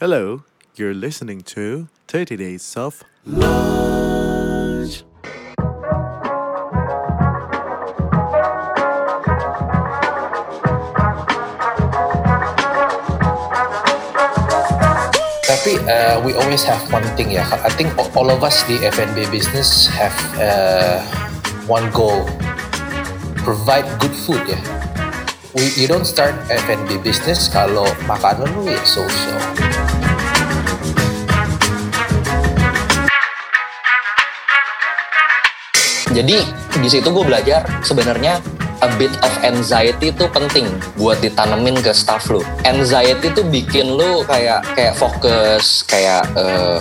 Hello, you're listening to 30 Days of Lunch. Tapi uh, we always have one thing ya. I think all of us di F&B business have uh, one goal, provide good food ya. We, you don't start F&B business kalau makanan lu ya so-so. Jadi di situ gue belajar sebenarnya a bit of anxiety itu penting buat ditanemin ke staff lu. Anxiety itu bikin lu kayak kayak fokus, kayak uh,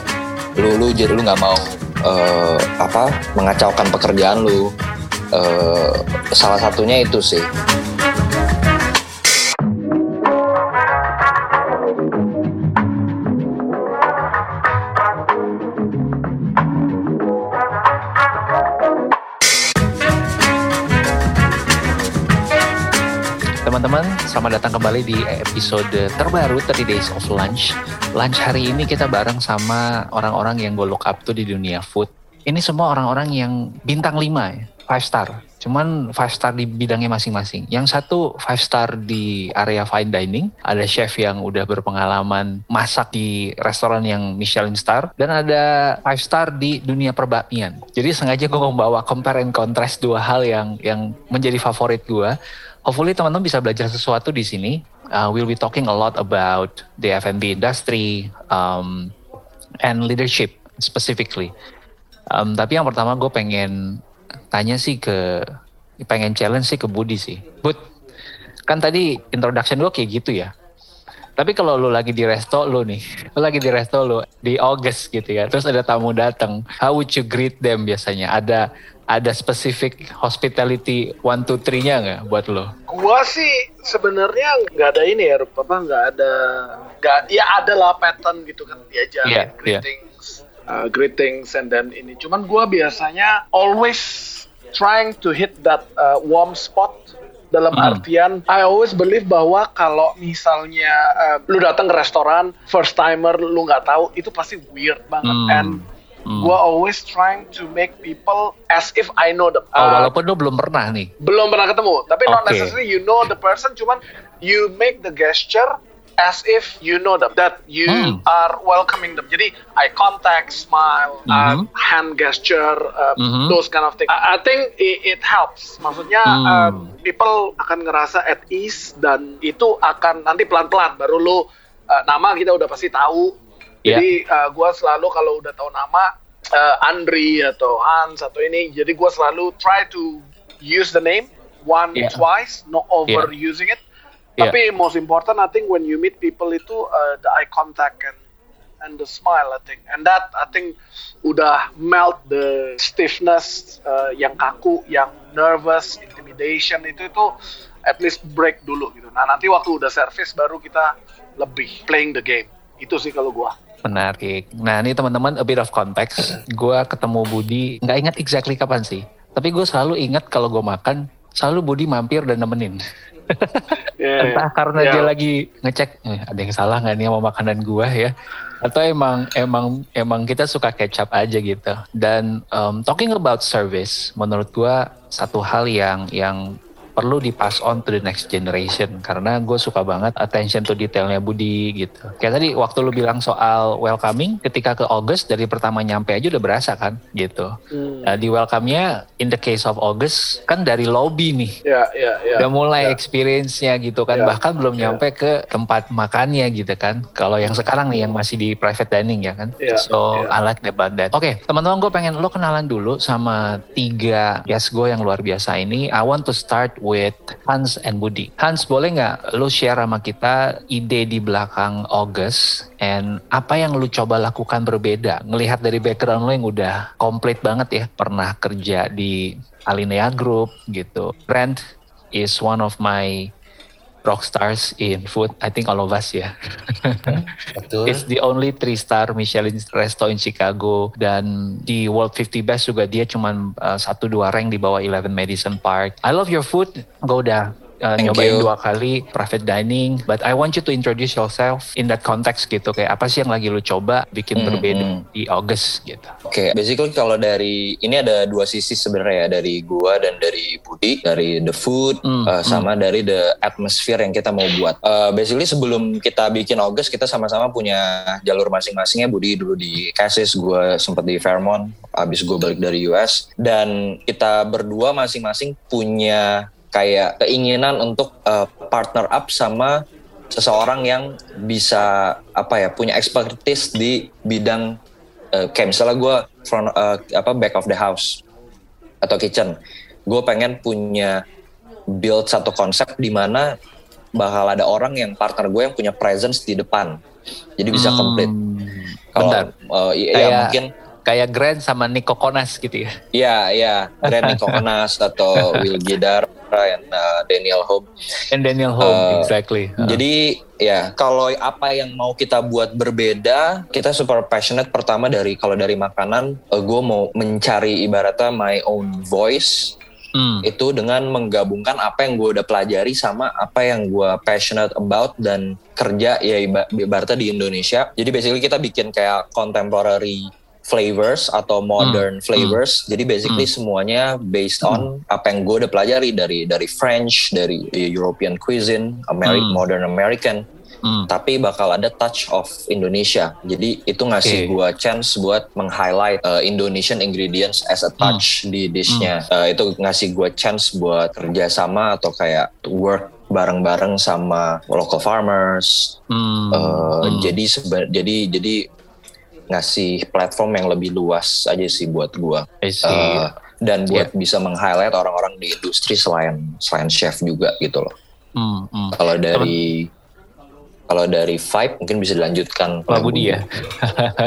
lu lu jadi lu nggak mau uh, apa mengacaukan pekerjaan lu. Uh, salah satunya itu sih. Selamat datang kembali di episode terbaru 30 Days of Lunch. Lunch hari ini kita bareng sama orang-orang yang gue look up tuh di dunia food. Ini semua orang-orang yang bintang 5 ya, 5 star. Cuman 5 star di bidangnya masing-masing. Yang satu 5 star di area fine dining. Ada chef yang udah berpengalaman masak di restoran yang Michelin star. Dan ada 5 star di dunia perbakmian. Jadi sengaja gue membawa compare and contrast dua hal yang yang menjadi favorit gue hopefully teman-teman bisa belajar sesuatu di sini. Uh, we'll be talking a lot about the F&B industry um, and leadership specifically. Um, tapi yang pertama gue pengen tanya sih ke, pengen challenge sih ke Budi sih. Bud, kan tadi introduction gue kayak gitu ya. Tapi kalau lu lagi di resto lu nih, lu lagi di resto lu di August gitu ya, terus ada tamu datang, how would you greet them biasanya? Ada ada spesifik hospitality one two three nya nggak buat lo? Gua sih sebenarnya nggak ada ini ya, apa nggak ada, nggak ya ada lah pattern gitu kan diajarin yeah, greetings, yeah. Uh, greetings and then ini. Cuman gua biasanya always trying to hit that uh, warm spot dalam hmm. artian I always believe bahwa kalau misalnya uh, lu datang ke restoran first timer lu nggak tahu itu pasti weird banget hmm. and Hmm. Gue always trying to make people as if I know them. Oh, uh, walaupun lu belum pernah nih. Belum pernah ketemu, tapi okay. not necessarily you know the person, cuman you make the gesture as if you know them, that you hmm. are welcoming them. Jadi eye contact, smile, mm -hmm. uh, hand gesture, uh, mm -hmm. those kind of things. I, I think it, it helps. Maksudnya hmm. uh, people akan ngerasa at ease dan itu akan nanti pelan-pelan baru lu uh, nama kita udah pasti tahu Yeah. Jadi uh, gue selalu kalau udah tahu nama uh, Andri atau Hans atau ini, jadi gue selalu try to use the name one yeah. twice, not overusing yeah. it. Yeah. Tapi most important, I think when you meet people itu uh, the eye contact and and the smile, I think, and that I think udah melt the stiffness uh, yang kaku, yang nervous, intimidation itu itu at least break dulu gitu. Nah nanti waktu udah service baru kita lebih playing the game. Itu sih kalau gua. Menarik. Nah ini teman-teman a bit of context. Gue ketemu Budi nggak ingat exactly kapan sih. Tapi gue selalu ingat kalau gue makan selalu Budi mampir dan nemenin. yeah, Entah karena yeah. dia lagi ngecek eh, ada yang salah nggak nih sama makanan gue ya. Atau emang emang emang kita suka kecap aja gitu. Dan um, talking about service, menurut gue satu hal yang yang perlu di pass on to the next generation karena gue suka banget attention to detailnya Budi gitu. Kayak tadi waktu lu bilang soal welcoming ketika ke August dari pertama nyampe aja udah berasa kan gitu. Hmm. Nah, di welcome-nya in the case of August kan dari lobby nih. Yeah, yeah, yeah, udah mulai yeah. experience-nya gitu kan yeah, bahkan belum yeah. nyampe ke tempat makannya gitu kan. Kalau yang sekarang nih yang masih di private dining ya kan. Yeah, so yeah. I like about that. Oke, okay, teman-teman gue pengen lo kenalan dulu sama tiga guest gue yang luar biasa ini. I want to start with Hans and Budi. Hans boleh nggak lu share sama kita ide di belakang August and apa yang lu coba lakukan berbeda? Ngelihat dari background lu yang udah komplit banget ya, pernah kerja di Alinea Group gitu. Brand is one of my rock stars in food. I think all of us ya. Betul. It's the only three star Michelin resto in Chicago dan di World 50 Best juga dia cuma uh, satu dua rank di bawah 11 Madison Park. I love your food. Gue uh, nyobain you. dua kali private dining, but I want you to introduce yourself in that context gitu. Kayak apa sih yang lagi lu coba bikin hmm, berbeda hmm. di August gitu. Oke, okay, basically kalau dari ini ada dua sisi sebenarnya ya dari gua dan dari Budi, dari the food hmm, uh, sama hmm. dari the atmosphere yang kita mau buat. Uh, basically sebelum kita bikin August kita sama-sama punya jalur masing-masingnya. Budi dulu di Cassis, gue sempat di Fairmont, abis gue balik dari US dan kita berdua masing-masing punya kayak keinginan untuk uh, partner up sama seseorang yang bisa apa ya punya expertise di bidang uh, kayak misalnya gue front uh, apa back of the house atau kitchen. Gue pengen punya build satu konsep di mana bakal ada orang yang partner gue yang punya presence di depan. Jadi bisa hmm, complete. Kalau uh, ya, ya mungkin kayak Grand sama Nico Konas gitu ya. Iya, iya. Grand Nico Konas atau Will Gidar and uh, Daniel Home. And Daniel Home, uh, exactly. Uh. Jadi ya kalau apa yang mau kita buat berbeda, kita super passionate pertama dari kalau dari makanan, uh, gue mau mencari ibaratnya my own voice. Hmm. itu dengan menggabungkan apa yang gue udah pelajari sama apa yang gue passionate about dan kerja ya ibaratnya di Indonesia jadi basically kita bikin kayak contemporary flavors atau modern hmm. flavors. Hmm. Jadi basically hmm. semuanya based on hmm. apa yang gue udah pelajari dari dari French, dari European cuisine, American hmm. modern American. Hmm. Tapi bakal ada touch of Indonesia. Jadi itu ngasih okay. gue chance buat meng-highlight uh, Indonesian ingredients as a touch hmm. di dishnya. Hmm. Uh, itu ngasih gue chance buat kerjasama atau kayak work bareng-bareng sama local farmers. Hmm. Uh, hmm. Jadi jadi jadi ngasih platform yang lebih luas aja sih buat gua. Uh, dan buat yeah. bisa meng-highlight orang-orang di industri selain selain chef juga gitu loh. Mm, mm. Kalau dari kalau dari vibe mungkin bisa dilanjutkan Pak Budi, Budi ya.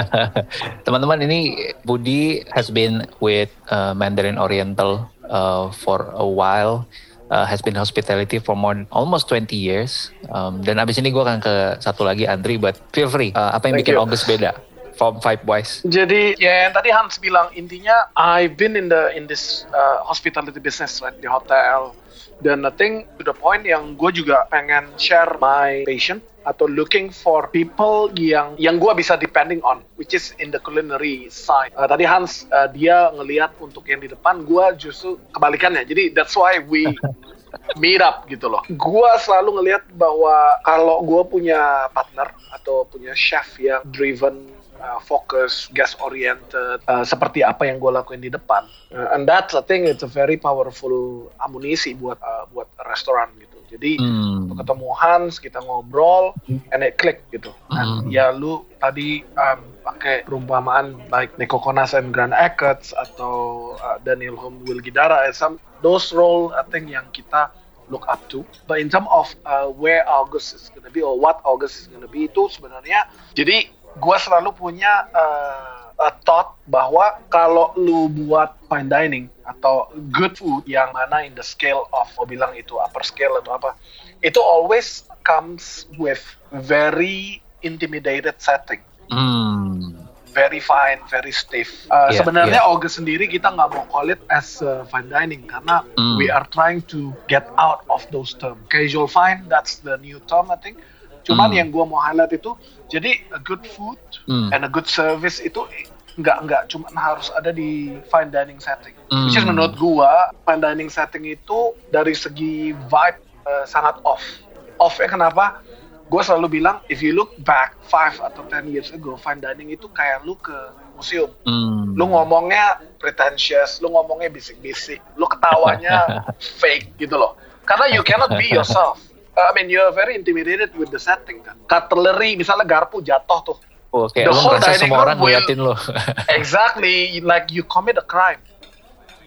Teman-teman ini Budi has been with uh, Mandarin Oriental uh, for a while. Uh, has been hospitality for more almost 20 years. Um, dan abis ini gue akan ke satu lagi Andri, but feel free. Uh, apa yang Thank bikin August beda? From Five Wise? Jadi ya yang tadi Hans bilang intinya I've been in the in this uh, hospitality business right di hotel dan I think to the point yang gue juga pengen share my passion atau looking for people yang yang gue bisa depending on, which is in the culinary side. Uh, tadi Hans uh, dia ngelihat untuk yang di depan, gue justru kebalikannya. Jadi that's why we meet up gitu loh. Gue selalu ngelihat bahwa kalau gue punya partner atau punya chef yang driven uh, fokus, guest oriented, uh, seperti apa yang gue lakuin di depan. Uh, and that I think it's a very powerful amunisi buat uh, buat restoran gitu. Jadi hmm. ketemu Hans, kita ngobrol, and it click gitu. Hmm. ya lu tadi um, pakai perumpamaan baik Neko Konas and Grand Accords atau uh, Daniel Home Gidara, some those role I think yang kita look up to. But in terms of uh, where August is gonna be or what August is gonna be itu sebenarnya jadi gue selalu punya uh, a thought bahwa kalau lu buat fine dining atau good food yang mana in the scale of mau bilang itu upper scale atau apa itu always comes with very intimidated setting. Mm. Very fine, very stiff. Uh, yeah, sebenarnya yeah. August sendiri kita nggak mau call it as uh, fine dining karena mm. we are trying to get out of those terms. Casual fine, that's the new term I think. Cuman mm. yang gue mau highlight itu jadi a good food mm. and a good service itu nggak nggak cuma harus ada di fine dining setting. Mm. Which is menurut gua fine dining setting itu dari segi vibe uh, sangat off. Off ya kenapa? Gue selalu bilang if you look back five atau ten years ago fine dining itu kayak lu ke museum. Mm. Lu ngomongnya pretentious, lu ngomongnya bisik-bisik, lu ketawanya fake gitu loh. Karena you cannot be yourself. I mean you're very intimidated with the setting kan. Cutlery misalnya garpu jatuh tuh. Oh, kayak the whole dining semua orang ngeliatin lo. exactly, like you commit a crime.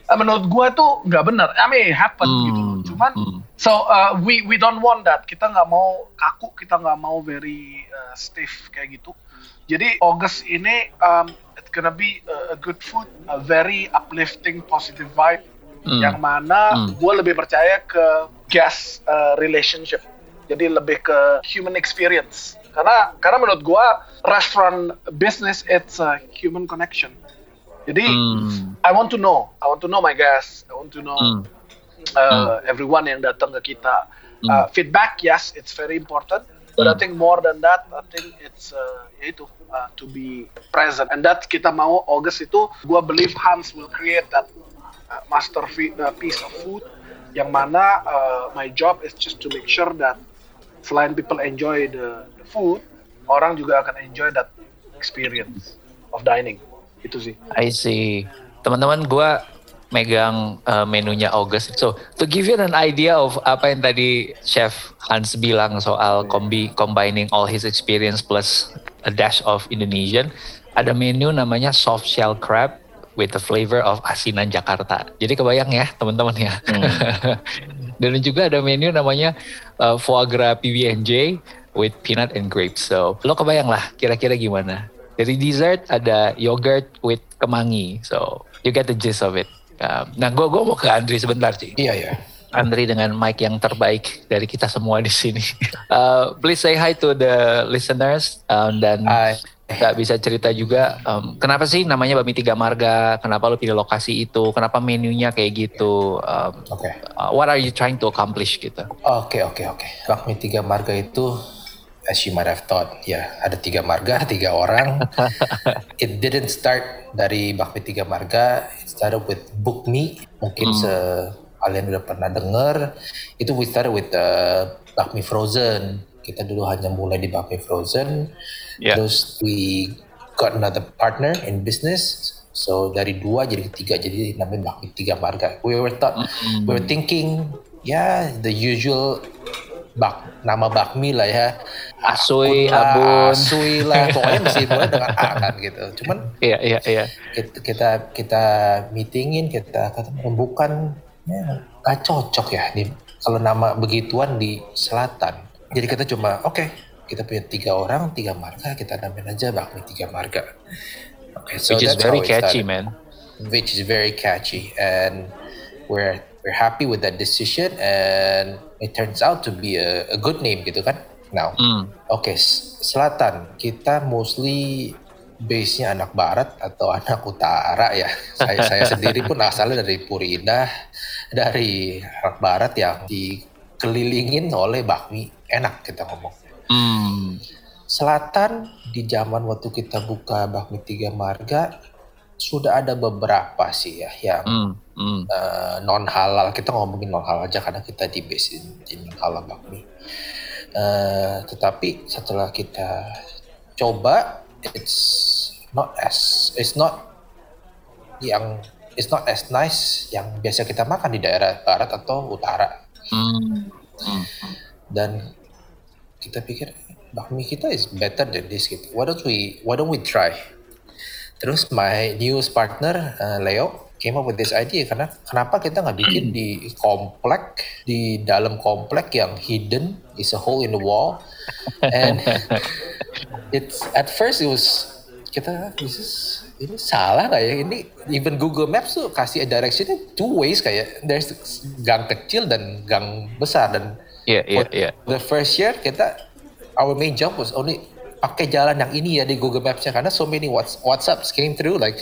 Uh, menurut gue tuh nggak benar. I mean, it happen hmm, gitu. Cuman, hmm. so uh, we we don't want that. Kita nggak mau kaku, kita nggak mau very uh, stiff kayak gitu. Jadi August ini um, it's gonna be a, a good food, a very uplifting, positive vibe hmm. yang mana hmm. gue lebih percaya ke guest uh, relationship jadi lebih ke human experience karena karena menurut gue restaurant business it's a human connection jadi hmm. I want to know I want to know my guests I want to know hmm. uh, hmm. everyone yang datang ke kita. Hmm. Uh, feedback, yes, it's very important. But hmm. I think more than that, I think it's uh, itu uh, to be present. And that kita mau August itu, gua believe Hans will create that uh, master piece of food yang mana uh, my job is just to make sure that selain people enjoy the, the food, orang juga akan enjoy that experience of dining. Itu sih. I see. Teman-teman, gue megang uh, menunya August. So, to give you an idea of apa yang tadi Chef Hans bilang soal kombi combining all his experience plus a dash of Indonesian, ada menu namanya soft shell crab with the flavor of asinan Jakarta. Jadi kebayang ya teman-teman ya. Hmm. Dan juga ada menu namanya uh, foie gras PB&J with peanut and grapes. So lo kebayang lah kira-kira gimana. Dari dessert ada yogurt with kemangi. So you get the gist of it. Um, nah gue gue mau ke Andri sebentar sih. Iya ya. Andri dengan mic yang terbaik dari kita semua di sini. Uh, please say hi to the listeners um, dan hi nggak bisa cerita juga um, kenapa sih namanya Bami Tiga Marga? Kenapa lo pilih lokasi itu? Kenapa menunya kayak gitu? Um, okay. uh, what are you trying to accomplish gitu? Oke okay, oke okay, oke. Okay. Bami Tiga Marga itu as you might have thought ya ada tiga marga tiga orang. It didn't start dari Bakmi Tiga Marga. It started with Book Me. Mungkin hmm. se kalian udah pernah dengar itu we started with uh, Bakmi Frozen. Kita dulu hanya mulai di Bakmi Frozen Yeah. Terus we got another partner in business. So dari dua jadi ketiga jadi namanya bakmi tiga marga. We were thought, mm-hmm. we were thinking, yeah, the usual bak nama bakmi lah ya. Asui, abun, asui lah, pokoknya mesti mulai dengan A kan gitu. Cuman, iya iya iya. Kita kita, kita meetingin, kita kata bukan, ya, gak cocok ya di kalau nama begituan di selatan. Jadi kita cuma oke. Okay, kita punya tiga orang tiga marga kita namain aja bakmi tiga marga okay so which is very catchy man which is very catchy and we're we're happy with that decision and it turns out to be a, a good name gitu kan now mm. oke okay, selatan kita mostly base-nya anak barat atau anak utara ya. Saya saya sendiri pun asalnya dari Purina, dari anak barat yang dikelilingin oleh bakmi enak kita ngomong. Hmm. Selatan di zaman waktu kita buka Bakmi Tiga Marga sudah ada beberapa sih ya yang hmm. Hmm. Uh, eh, non halal kita ngomongin non halal aja karena kita di base di non halal bakmi. Uh, tetapi setelah kita coba it's not as it's not yang it's not as nice yang biasa kita makan di daerah barat atau utara. Hmm. Hmm. Dan kita pikir bakmi kita is better than this gitu. Why don't we why don't we try? Terus my newest partner uh, Leo came up with this idea karena kenapa kita nggak bikin di komplek di dalam komplek yang hidden is a hole in the wall and it's at first it was kita this is ini salah nggak ya ini even Google Maps tuh kasih directionnya two ways kayak there's gang kecil dan gang besar dan Yeah, yeah, yeah. The first year kita our main job was only pakai jalan yang ini ya di Google Maps-nya karena so many WhatsApp came through like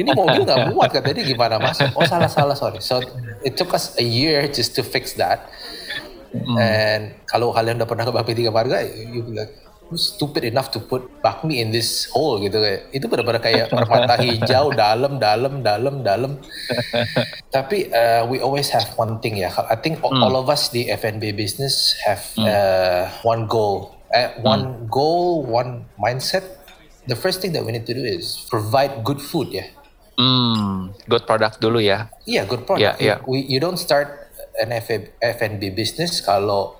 ini mobil nggak muat katanya gimana masuk oh salah salah sorry so it took us a year just to fix that mm. and kalau kalian udah pernah ke Bakmi Tiga Marga you be stupid enough to put bakmi in this hole gitu kayak itu benar-benar kayak permata hijau dalam dalam dalam dalam tapi uh, we always have one thing ya I think mm. all of us di F&B business have mm. uh, one goal uh, one mm. goal one mindset the first thing that we need to do is provide good food ya mm. good product dulu ya iya yeah, good product yeah, yeah. We, you don't start an F&B business kalau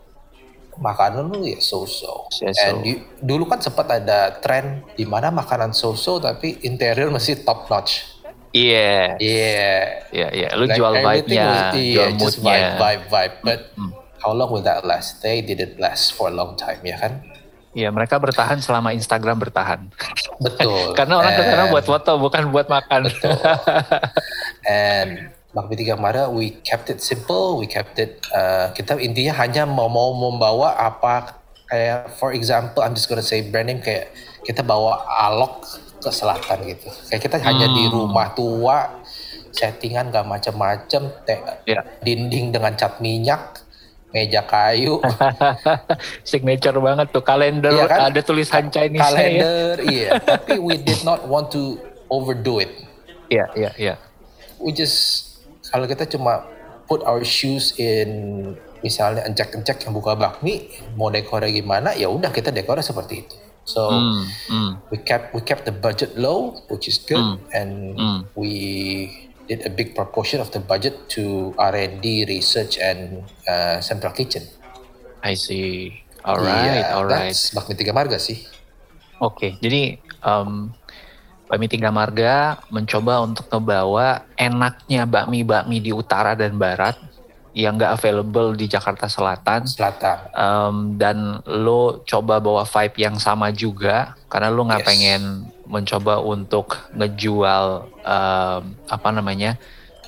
makanan lu ya so-so. Yeah, so. And you, dulu kan sempat ada tren di mana makanan so-so tapi interior masih top notch. Iya. Yeah. Iya. Yeah. Iya, yeah, yeah. Lu like jual vibe-nya, yeah, jual mood vibe, vibe, vibe. But mm. how long will that last? They didn't last for a long time, ya kan? Iya, mereka bertahan selama Instagram bertahan. Betul. Karena orang ke sana buat foto, bukan buat makan. Betul. And Bakmi Tiga Mara, we kept it simple, we kept it, uh, kita intinya hanya mau, mau membawa apa, kayak for example, I'm just gonna say brand name kayak kita bawa alok ke selatan gitu. Kayak kita hmm. hanya di hmm. rumah tua settingan gak macam-macam, yeah. dinding dengan cat minyak, meja kayu. Signature banget tuh kalender iya kan? ada tulisan Chinese ya. Kalender, ya. iya. Tapi we did not want to overdo it. Iya, yeah, iya, yeah, iya. Yeah. We just kalau kita cuma put our shoes in misalnya encek-encek yang buka bakmi mau dekornya gimana ya udah kita dekornya seperti itu. So mm, mm. we kept we kept the budget low which is good mm, and mm. we did a big proportion of the budget to R&D research and uh, central kitchen. I see. Alright yeah, alright bakmi tiga marga sih. Oke okay, jadi um, Bakmi Tiga Marga mencoba untuk ngebawa enaknya bakmi-bakmi di utara dan barat yang nggak available di Jakarta Selatan. Selatan. Um, dan lo coba bawa vibe yang sama juga karena lo nggak yes. pengen mencoba untuk ngejual um, apa namanya.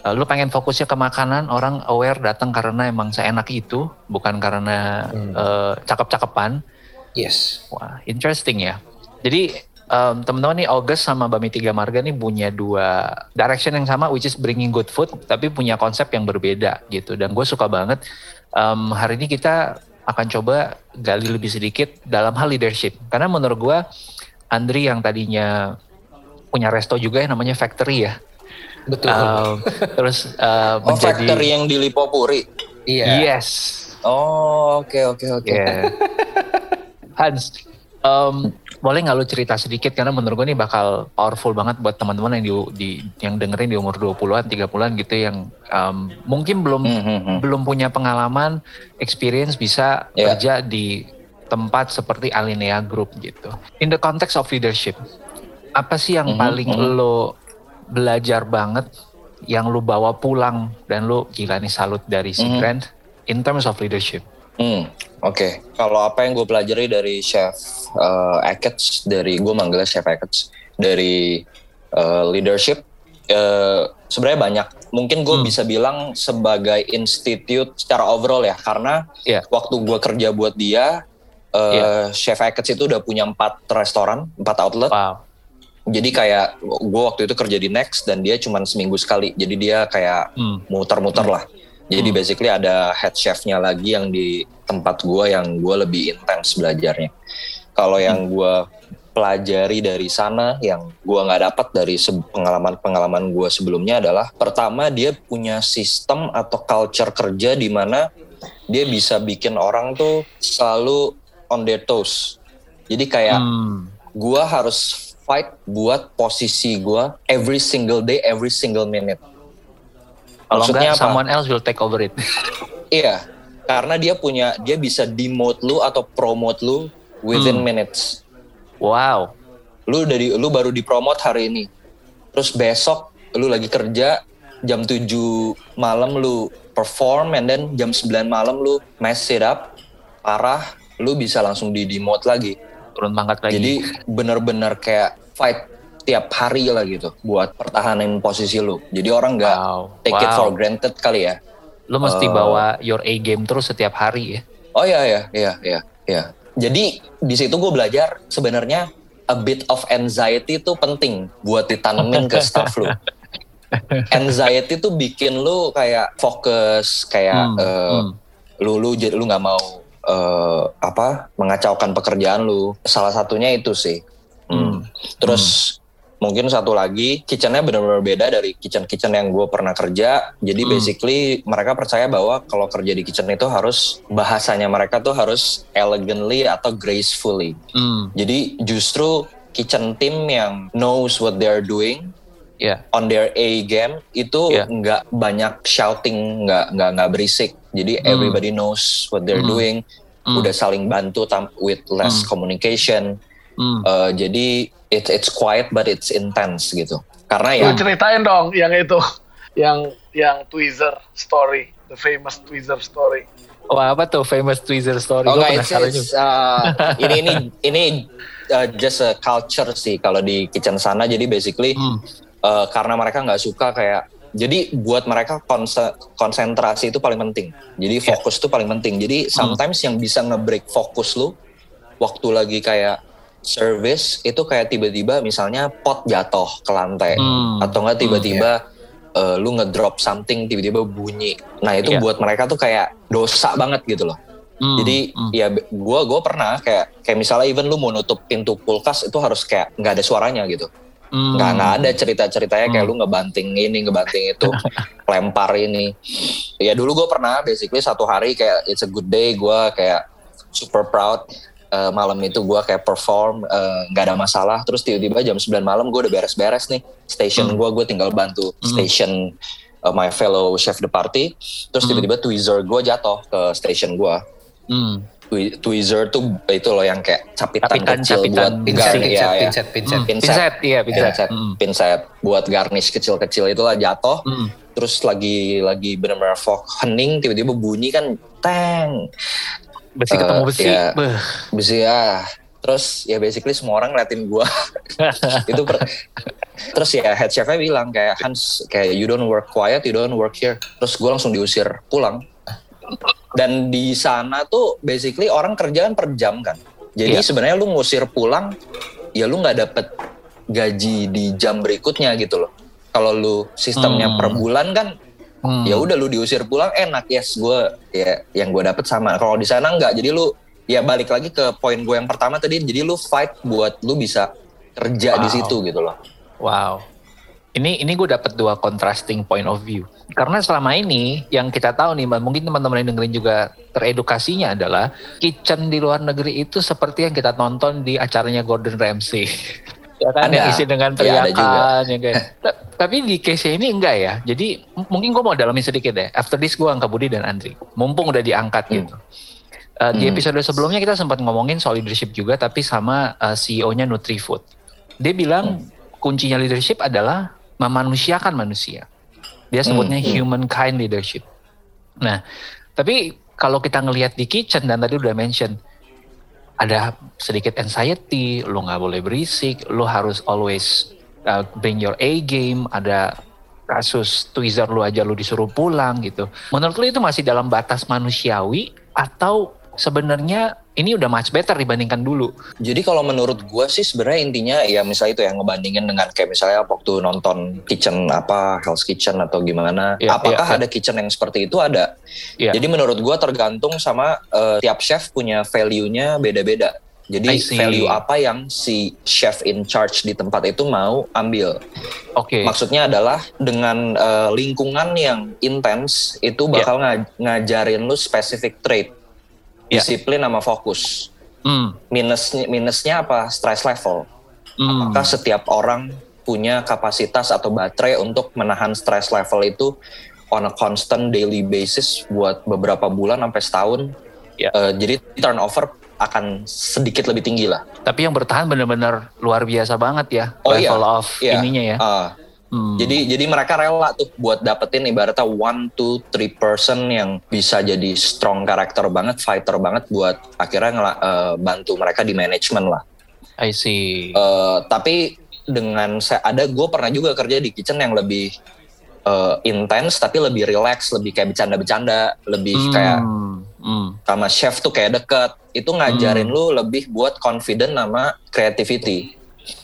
Uh, lo pengen fokusnya ke makanan, orang aware datang karena emang seenak itu, bukan karena hmm. uh, cakep-cakepan. Yes. Wah, interesting ya. Jadi um, teman-teman nih August sama Bami Tiga Marga nih punya dua direction yang sama which is bringing good food tapi punya konsep yang berbeda gitu. Dan gue suka banget um, hari ini kita akan coba gali lebih sedikit dalam hal leadership. Karena menurut gue Andri yang tadinya punya resto juga ya namanya Factory ya. Betul. Um, terus uh, oh, menjadi Factory yang di Lipopuri? Iya. Yes. Oh oke okay, oke okay, oke. Okay. yeah. Hans um, boleh nggak lu cerita sedikit karena menurut gue ini bakal powerful banget buat teman-teman yang di, di yang dengerin di umur 20-an, 30-an gitu yang um, mungkin belum mm -hmm. belum punya pengalaman, experience bisa yeah. kerja di tempat seperti Alinea Group gitu. In the context of leadership, apa sih yang mm -hmm. paling mm -hmm. lo belajar banget yang lo bawa pulang dan lo gila nih salut dari si mm -hmm. Grant in terms of leadership? Hmm, oke. Okay. Kalau apa yang gue pelajari dari Chef uh, Ackets, dari gue manggilnya Chef Ackets, dari uh, leadership, uh, sebenarnya banyak. Mungkin gue hmm. bisa bilang sebagai institute secara overall ya, karena yeah. waktu gue kerja buat dia, uh, yeah. Chef Ackets itu udah punya empat restoran, empat outlet. Wow. Jadi kayak gue waktu itu kerja di Next dan dia cuma seminggu sekali. Jadi dia kayak hmm. muter-muter hmm. lah. Jadi hmm. basically ada head chefnya lagi yang di tempat gue yang gue lebih intens belajarnya. Kalau hmm. yang gue pelajari dari sana yang gue nggak dapat dari pengalaman-pengalaman gue sebelumnya adalah pertama dia punya sistem atau culture kerja di mana dia bisa bikin orang tuh selalu on their toes. Jadi kayak hmm. gue harus fight buat posisi gue every single day, every single minute kalau enggak, someone else will take over it. iya, karena dia punya, dia bisa demote lu atau promote lu within hmm. minutes. Wow. Lu dari, lu baru dipromote hari ini. Terus besok lu lagi kerja jam 7 malam lu perform and then jam 9 malam lu mess it up parah lu bisa langsung di demote lagi turun pangkat lagi jadi bener-bener kayak fight tiap hari lah gitu buat pertahanin posisi lu. Jadi orang nggak wow. take wow. it for granted kali ya. Lu mesti uh, bawa your A game terus setiap hari ya. Oh iya iya iya iya iya. Jadi di situ gue belajar sebenarnya a bit of anxiety itu penting buat ditanemin ke staff lu. Anxiety tuh bikin lu kayak fokus kayak hmm, uh, hmm. lu lu jadi lu nggak mau uh, apa mengacaukan pekerjaan lu. Salah satunya itu sih. Hmm. hmm. Terus mungkin satu lagi kitchennya benar-benar beda dari kitchen-kitchen yang gue pernah kerja jadi hmm. basically mereka percaya bahwa kalau kerja di kitchen itu harus bahasanya mereka tuh harus elegantly atau gracefully hmm. jadi justru kitchen team yang knows what they're doing yeah. on their A game itu yeah. nggak banyak shouting nggak nggak nggak berisik jadi hmm. everybody knows what they're hmm. doing hmm. udah saling bantu with less hmm. communication hmm. uh, jadi it's it's quiet but it's intense gitu. Karena ya. Lu ceritain dong yang itu, yang yang Tweezer story, the famous Tweezer story. Wah apa tuh famous Tweezer story? Oh enggak, it's, it's, uh, ini ini ini uh, just a culture sih kalau di kitchen sana. Jadi basically hmm. uh, karena mereka nggak suka kayak jadi buat mereka konsentrasi itu paling penting. Jadi iya. fokus itu yeah. paling penting. Jadi hmm. sometimes hmm. yang bisa ngebreak fokus lu waktu lagi kayak service itu kayak tiba-tiba misalnya pot jatuh ke lantai hmm. atau enggak tiba-tiba hmm, uh, lu ngedrop something tiba-tiba bunyi. Nah itu yeah. buat mereka tuh kayak dosa banget gitu loh. Mm, Jadi mm. ya gue gue pernah kayak kayak misalnya even lu mau nutup pintu kulkas itu harus kayak nggak ada suaranya gitu. Mm. Nggak nggak ada cerita-ceritanya kayak mm. lu ngebanting ini ngebanting itu lempar ini. Ya dulu gue pernah basically satu hari kayak it's a good day gue kayak super proud uh, malam itu gue kayak perform eh, nggak uh, ada masalah terus tiba-tiba jam 9 malam gue udah beres-beres nih station hmm. gue gue tinggal bantu hmm. station uh, my fellow chef de party terus hmm. tiba-tiba tweezer gue jatuh ke station gue hmm. tweezer tuh itu loh yang kayak capitan, capitan kecil capitan, buat pincet, pincet, ya, pincet, pincet, hmm. pincet, pincet, iya pincet, pincet, hmm. pincet buat garnish kecil-kecil itulah jatuh. Hmm. Terus lagi lagi benar-benar fog hening tiba-tiba bunyi kan teng besi ketemu besi. ya, besi ya terus ya basically semua orang ngeliatin gue itu per, terus ya head chefnya bilang kayak Hans kayak you don't work quiet you don't work here. Terus gue langsung diusir pulang. Dan di sana tuh basically orang kerjaan per jam kan. Jadi yeah. sebenarnya lu ngusir pulang ya lu nggak dapet gaji di jam berikutnya gitu loh. Kalau lu sistemnya hmm. per bulan kan hmm. ya udah lu diusir pulang enak yes. Gue ya yang gue dapet sama. Kalau di sana enggak jadi lu ya balik lagi ke poin gue yang pertama tadi. Jadi lu fight buat lu bisa kerja wow. di situ gitu loh. Wow. Ini ini gue dapet dua contrasting point of view. Karena selama ini yang kita tahu nih mungkin teman-teman yang dengerin juga teredukasinya adalah kitchen di luar negeri itu seperti yang kita tonton di acaranya Gordon Ramsay ya kan ada. yang isi dengan teriakan ya, ya kayak tapi di case ini enggak ya jadi mungkin gue mau dalamin sedikit deh after this gue angka Budi dan Andri mumpung udah diangkat hmm. gitu uh, di hmm. episode sebelumnya kita sempat ngomongin soal leadership juga tapi sama uh, eh, CEO-nya Nutrifood dia bilang hmm. kuncinya leadership adalah memanusiakan manusia dia sebutnya hmm. hmm. human kind leadership nah tapi kalau kita ngelihat di kitchen dan tadi udah mention ada sedikit anxiety, lo nggak boleh berisik, lo harus always uh, bring your A game, ada kasus tweezer lu aja lu disuruh pulang gitu. Menurut lu itu masih dalam batas manusiawi atau sebenarnya ini udah much better dibandingkan dulu. Jadi kalau menurut gue sih sebenarnya intinya ya misalnya itu yang ngebandingin dengan kayak misalnya waktu nonton kitchen apa Hell's Kitchen atau gimana. Yeah, apakah yeah, ada kitchen yang seperti itu ada? Yeah. Jadi menurut gue tergantung sama uh, tiap chef punya value-nya beda-beda. Jadi value apa yang si chef in charge di tempat itu mau ambil. Oke. Okay. Maksudnya adalah dengan uh, lingkungan yang intens itu bakal yeah. ngajarin lu specific trait. Disiplin sama fokus. Mm. Minusnya minusnya apa? Stress level. Mm. Apakah setiap orang punya kapasitas atau baterai untuk menahan stress level itu on a constant daily basis buat beberapa bulan sampai setahun? Yeah. Uh, jadi turnover akan sedikit lebih tinggi lah. Tapi yang bertahan benar-benar luar biasa banget ya oh, level iya. of iya. ininya ya. Uh, Hmm. Jadi jadi mereka rela tuh buat dapetin ibaratnya one, two, three person yang bisa jadi strong karakter banget, fighter banget buat akhirnya ngela, uh, bantu mereka di manajemen lah. I see. Uh, tapi dengan saya ada gue pernah juga kerja di kitchen yang lebih uh, intens tapi lebih relax, lebih kayak bercanda-bercanda, lebih hmm. kayak hmm. sama chef tuh kayak deket. Itu ngajarin hmm. lu lebih buat confident sama creativity.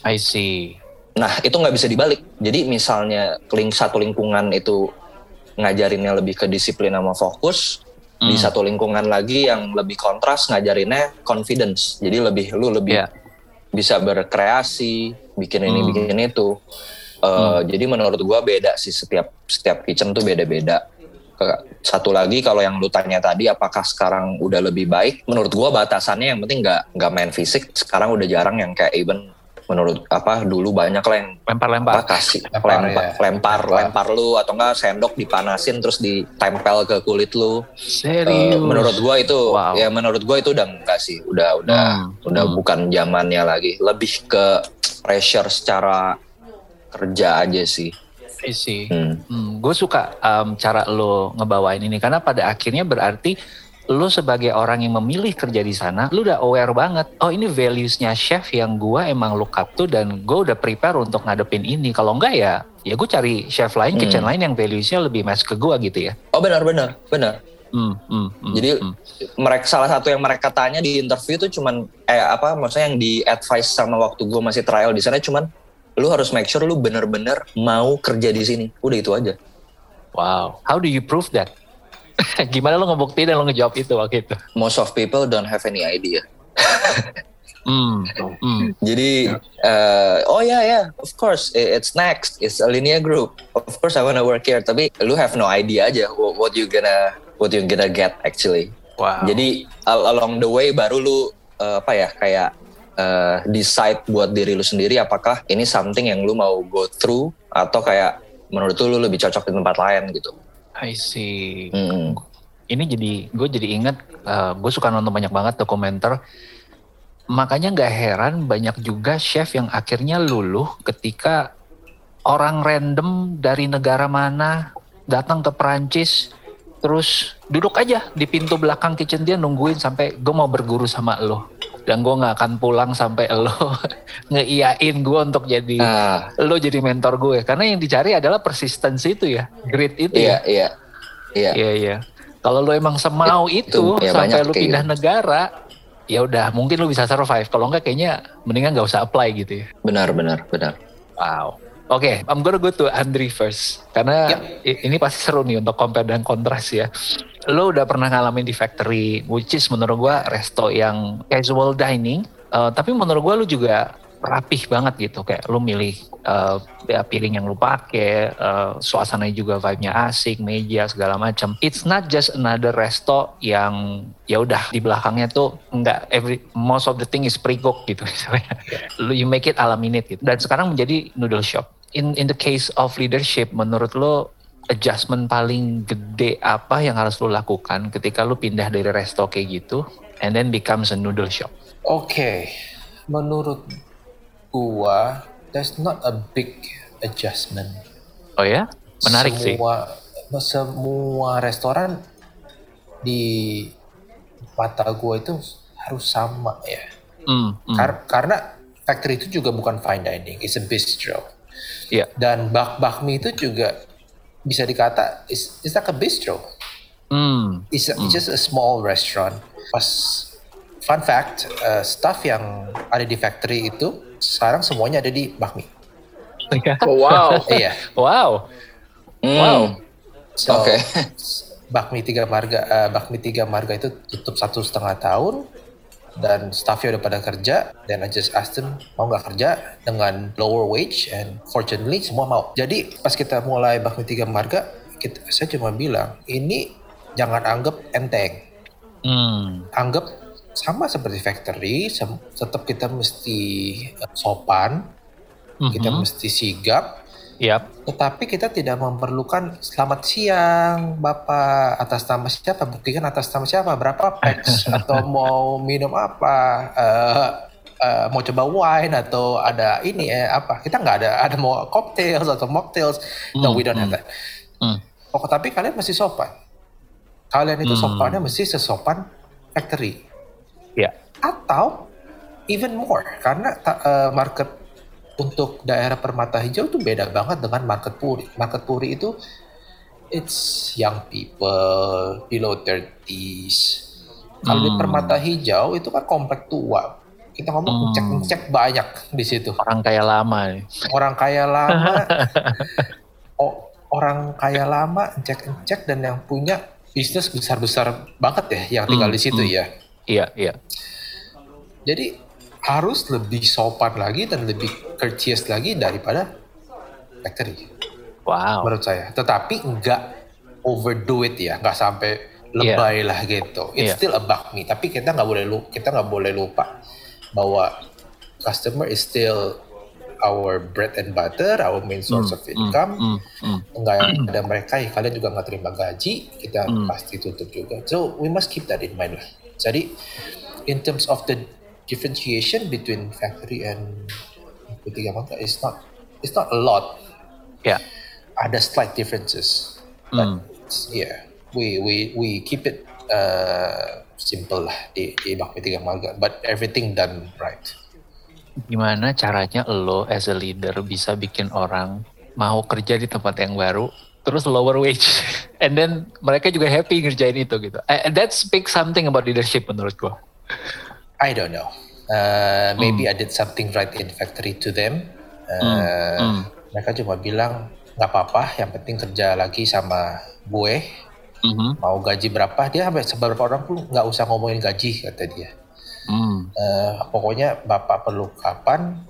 I see. Nah itu nggak bisa dibalik. Jadi misalnya ling satu lingkungan itu ngajarinnya lebih ke disiplin sama fokus, hmm. di satu lingkungan lagi yang lebih kontras ngajarinnya confidence. Jadi lebih lu lebih yeah. bisa berkreasi, bikin ini hmm. bikin itu. Uh, hmm. Jadi menurut gua beda sih setiap setiap kitchen tuh beda-beda. Satu lagi kalau yang lu tanya tadi apakah sekarang udah lebih baik? Menurut gua batasannya yang penting nggak nggak main fisik. Sekarang udah jarang yang kayak even menurut apa dulu banyak lah yang lempar-lempar kasih lempar lempar, ya. lempar lempar lu atau enggak sendok dipanasin terus ditempel ke kulit lu serius uh, menurut gua itu wow. ya menurut gua itu udah enggak sih udah udah hmm. udah hmm. bukan zamannya lagi lebih ke pressure secara kerja aja sih sih hmm. hmm, gue suka um, cara lo ngebawain ini karena pada akhirnya berarti lu sebagai orang yang memilih kerja di sana, lu udah aware banget. Oh ini valuesnya chef yang gue emang look up tuh dan gue udah prepare untuk ngadepin ini. Kalau enggak ya, ya gue cari chef lain, hmm. kitchen lain yang valuesnya lebih match ke gue gitu ya. Oh benar benar benar. Hmm, hmm, hmm, Jadi hmm. mereka salah satu yang mereka tanya di interview tuh cuman eh apa maksudnya yang di advice sama waktu gue masih trial di sana cuman lu harus make sure lu bener-bener mau kerja di sini. Udah itu aja. Wow. How do you prove that? Gimana lo ngebuktiin dan lo ngejawab itu waktu itu? Most of people don't have any idea. mm, mm. Jadi, uh, oh ya yeah, ya, yeah, of course, it's next, it's a linear group. Of course, I wanna work here. Tapi lu have no idea aja what, what you gonna what you gonna get actually. Wow. Jadi along the way baru lu uh, apa ya kayak uh, decide buat diri lu sendiri apakah ini something yang lu mau go through atau kayak menurut lu lebih cocok di tempat lain gitu. I see. Hmm. Ini jadi gue jadi inget uh, gue suka nonton banyak banget dokumenter. Makanya nggak heran banyak juga chef yang akhirnya luluh ketika orang random dari negara mana datang ke Perancis terus duduk aja di pintu belakang kitchen dia nungguin sampai gue mau berguru sama lo. Dan gue nggak akan pulang sampai lo ngeiyain gue untuk jadi ah. lo jadi mentor gue. Karena yang dicari adalah persistensi itu ya grit itu iya, ya. iya. Iya. Iya iya. Kalau lo emang semau It, itu, itu ya sampai lo pindah gitu. negara ya udah mungkin lo bisa survive. Kalau enggak kayaknya mendingan nggak usah apply gitu ya. Benar benar benar. Wow Oke, okay, I'm gonna go to Andri first karena yep. ini pasti seru nih untuk compare dan kontras ya. Lo udah pernah ngalamin di factory, which is menurut gua resto yang casual dining, uh, tapi menurut gua lu juga rapih banget gitu kayak lu milih uh, ya, piring yang lu pakai, uh, suasananya juga vibe-nya asik, meja segala macam. It's not just another resto yang ya udah di belakangnya tuh enggak every most of the thing is pre-cook gitu misalnya. Lu you make it ala minute gitu. Dan sekarang menjadi noodle shop in in the case of leadership menurut lo adjustment paling gede apa yang harus lo lakukan ketika lo pindah dari resto kayak gitu and then becomes a noodle shop? Oke, okay. menurut gua there's not a big adjustment. Oh ya, menarik semua, sih. Semua restoran di mata gua itu harus sama ya. Mm, mm. Kar karena factory itu juga bukan fine dining, it's a bistro. Yeah. Dan bak bakmi itu juga bisa dikata is it's like a bistro. Mm. It's, a, mm. just a small restaurant. Pas fun fact, uh, staff yang ada di factory itu sekarang semuanya ada di bakmi. Oh, wow. Iya. wow. Mm. Wow. So, Oke. Okay. bakmi tiga marga, uh, bakmi tiga marga itu tutup satu setengah tahun dan staffnya udah pada kerja dan I just asked them mau nggak kerja dengan lower wage and fortunately semua mau jadi pas kita mulai bakmi tiga marga kita, saya cuma bilang ini jangan anggap enteng hmm. anggap sama seperti factory tetap kita mesti eh, sopan mm -hmm. kita mesti sigap Yep. Tetapi kita tidak memerlukan selamat siang Bapak atas nama siapa buktikan atas nama siapa berapa packs atau mau minum apa uh, uh, mau coba wine atau ada ini eh apa kita nggak ada ada mau cocktails atau mocktails mm, no we don't mm, have that. Mm. Oh, tapi kalian masih sopan. Kalian itu mm. sopannya mesti sesopan factory. Ya. Yeah. Atau even more karena uh, market untuk daerah Permata Hijau itu beda banget dengan Market Puri. Market Puri itu it's young people below 30s. Kalau hmm. di Permata Hijau itu kan komplek tua. Kita ngomong hmm. cek banyak di situ. Orang kaya lama. Orang kaya lama. oh, orang kaya lama cek-cek dan yang punya bisnis besar-besar banget ya yang tinggal hmm. di situ hmm. ya. Iya, iya. Jadi harus lebih sopan lagi dan lebih courteous lagi daripada factory. Wow. Menurut saya. Tetapi enggak overdo it ya, nggak sampai lebay yeah. lah gitu. It's yeah. still a bakmi, tapi kita nggak boleh lupa, kita nggak boleh lupa bahwa customer is still our bread and butter, our main source mm, of income. Mm, mm, Enggak mm. ada mereka, ya kalian juga nggak terima gaji, kita mm. pasti tutup juga. So we must keep that in mind lah. Jadi in terms of the differentiation between factory and Putih Mangga is not it's not a lot. Yeah. Ada slight differences. But mm. yeah, we we we keep it uh, simple lah di di Bakmi Tiga Marga, but everything done right. Gimana caranya lo as a leader bisa bikin orang mau kerja di tempat yang baru terus lower wage and then mereka juga happy ngerjain itu gitu. And that speaks something about leadership menurut gua. I don't know. Uh, maybe mm. I did something right in factory to them. Uh, hmm. Mereka cuma bilang nggak apa-apa, yang penting kerja lagi sama gue. Mm-hmm. Mau gaji berapa dia sampai seberapa orang pun nggak usah ngomongin gaji kata dia. Mm. Uh, pokoknya bapak perlu kapan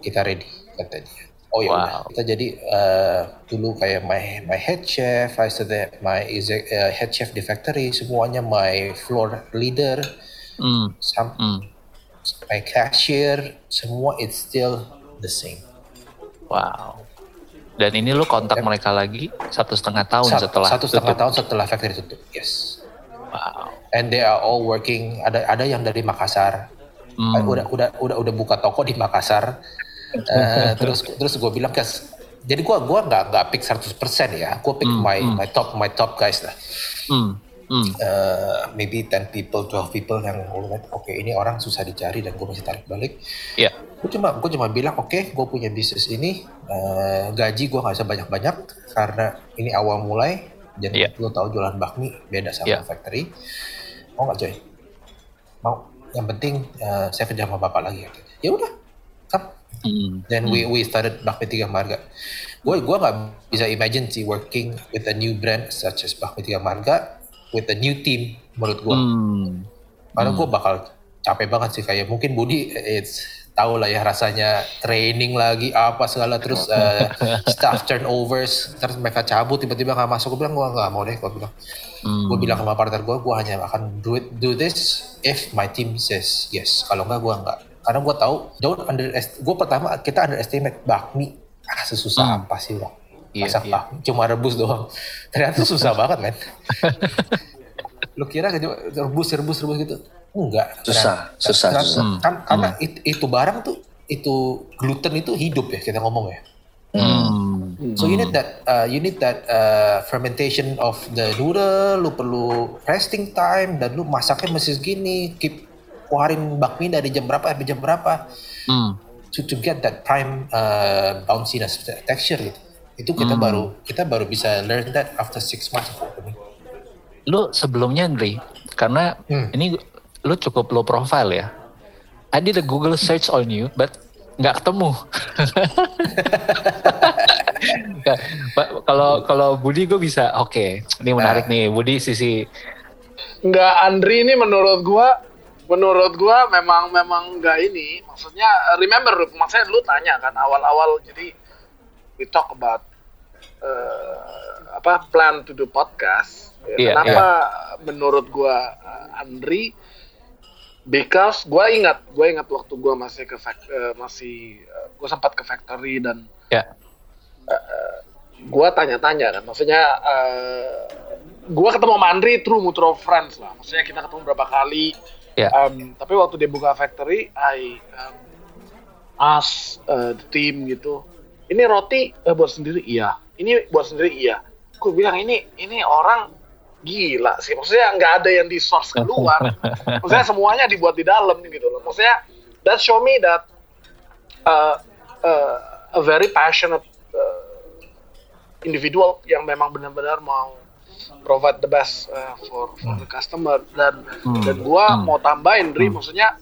kita ready kata dia. Oh ya wow. kita jadi uh, dulu kayak my my head chef, I said that my uh, head chef di factory semuanya my floor leader, mm. some, mm. My cashier semua it's still the same. Wow. Dan ini lu kontak yep. mereka lagi satu setengah tahun satu, setelah satu setengah tutup. tahun setelah factory tutup. Yes. Wow. And they are all working. Ada ada yang dari Makassar. Hmm. Udah udah udah udah buka toko di Makassar. uh, terus terus gue bilang guys, jadi gue gua nggak nggak pick 100% ya. Gue pick hmm. my hmm. my top my top guys lah. Hmm hmm. uh, maybe 10 people, 12 people yang ngeliat, oke okay, ini orang susah dicari dan gue masih tarik balik. Iya. Yeah. Gue cuma gue cuma bilang oke, okay, gue punya bisnis ini, uh, gaji gue nggak usah banyak-banyak karena ini awal mulai. Jadi yeah. lo tau jualan bakmi beda sama yeah. factory. Mau nggak Joy? Mau. Yang penting uh, saya kerja sama bapak lagi. Ya udah, come. Mm. Then we we started Bakmi Tiga Marga. Gue gue nggak bisa imagine sih working with a new brand such as Bakmi Tiga Marga with a new team menurut gue. Hmm. Karena hmm. gue bakal capek banget sih kayak mungkin Budi it's tahu lah ya rasanya training lagi apa segala terus uh, staff turnovers terus mereka cabut tiba-tiba nggak masuk gue bilang gue nggak mau deh gue bilang hmm. gue bilang sama partner gue gue hanya akan do it do this if my team says yes kalau nggak gue nggak karena gue tahu don't under gue pertama kita underestimate bakmi ah sesusah hmm. apa sih bang yeah, masak yeah. bakmi cuma rebus doang ternyata susah banget men lu kira rebus rebus rebus gitu enggak susah kan, susah, kan, susah. Hmm. Kan, karena hmm. itu, itu barang tuh itu gluten itu hidup ya kita ngomong ya hmm. so you need that uh, you need that uh, fermentation of the noodle lu perlu resting time dan lu masaknya mesti segini keep keluarin bakmi dari jam berapa sampai jam berapa hmm. to to get that prime uh, bounciness texture gitu itu kita hmm. baru kita baru bisa learn that after six months of opening lu sebelumnya Andri karena hmm. ini lu cukup low profile ya. I did a Google search on you, but nggak ketemu. Kalau kalau Budi gue bisa, oke, okay, ini menarik nah. nih Budi sisi. Nggak Andri ini menurut gue, menurut gue memang memang nggak ini. Maksudnya remember, maksudnya lu tanya kan awal-awal jadi we talk about uh, apa plan to do podcast Ya, yeah, kenapa yeah. menurut gua uh, Andri because gua ingat gua ingat waktu gua masih ke uh, masih uh, gua sempat ke factory dan yeah. uh, uh, gua tanya-tanya kan maksudnya uh, gua ketemu sama Andri through mutual friends lah maksudnya kita ketemu berapa kali yeah. um, tapi waktu dia buka factory I um, ask uh, the team gitu ini roti uh, buat sendiri iya. Ini buat sendiri iya. Gue bilang ini ini orang gila sih. Maksudnya nggak ada yang di source keluar. Maksudnya semuanya dibuat di dalam gitu loh. Maksudnya that show me that uh, uh, a very passionate uh, individual yang memang benar-benar mau provide the best uh, for for the customer. Dan hmm. dan gua hmm. mau tambahin Dri hmm. maksudnya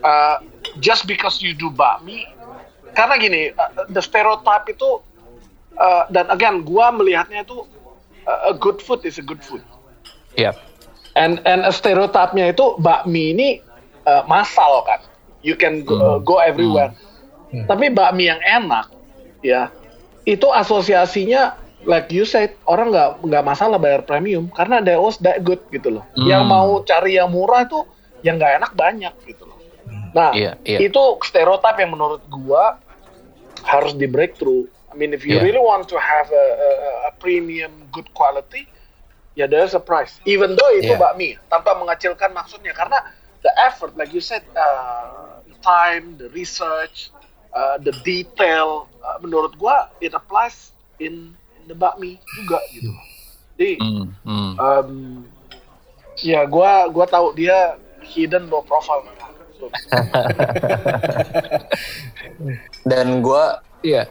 uh, just because you do bakmi karena gini uh, the stereotype itu uh, dan again gua melihatnya itu uh, a good food is a good food Yep. And and stereotipnya itu bakmi ini uh, masal kan. You can go, uh, go everywhere. Hmm. Hmm. Tapi bakmi yang enak ya itu asosiasinya like you said orang nggak nggak masalah bayar premium karena they was that good gitu loh. Hmm. Yang mau cari yang murah itu yang nggak enak banyak gitu. Nah yeah, yeah. itu stereotip yang menurut gua harus di breakthrough. I mean if you yeah. really want to have a, a, a premium good quality, ya there's a price even though itu yeah. bakmi tanpa mengecilkan maksudnya karena the effort like you said uh, the time the research uh, the detail uh, menurut gua it applies in, in the bakmi juga gitu jadi mm, mm. Um, ya gua gua tahu dia hidden low profile dan gua iya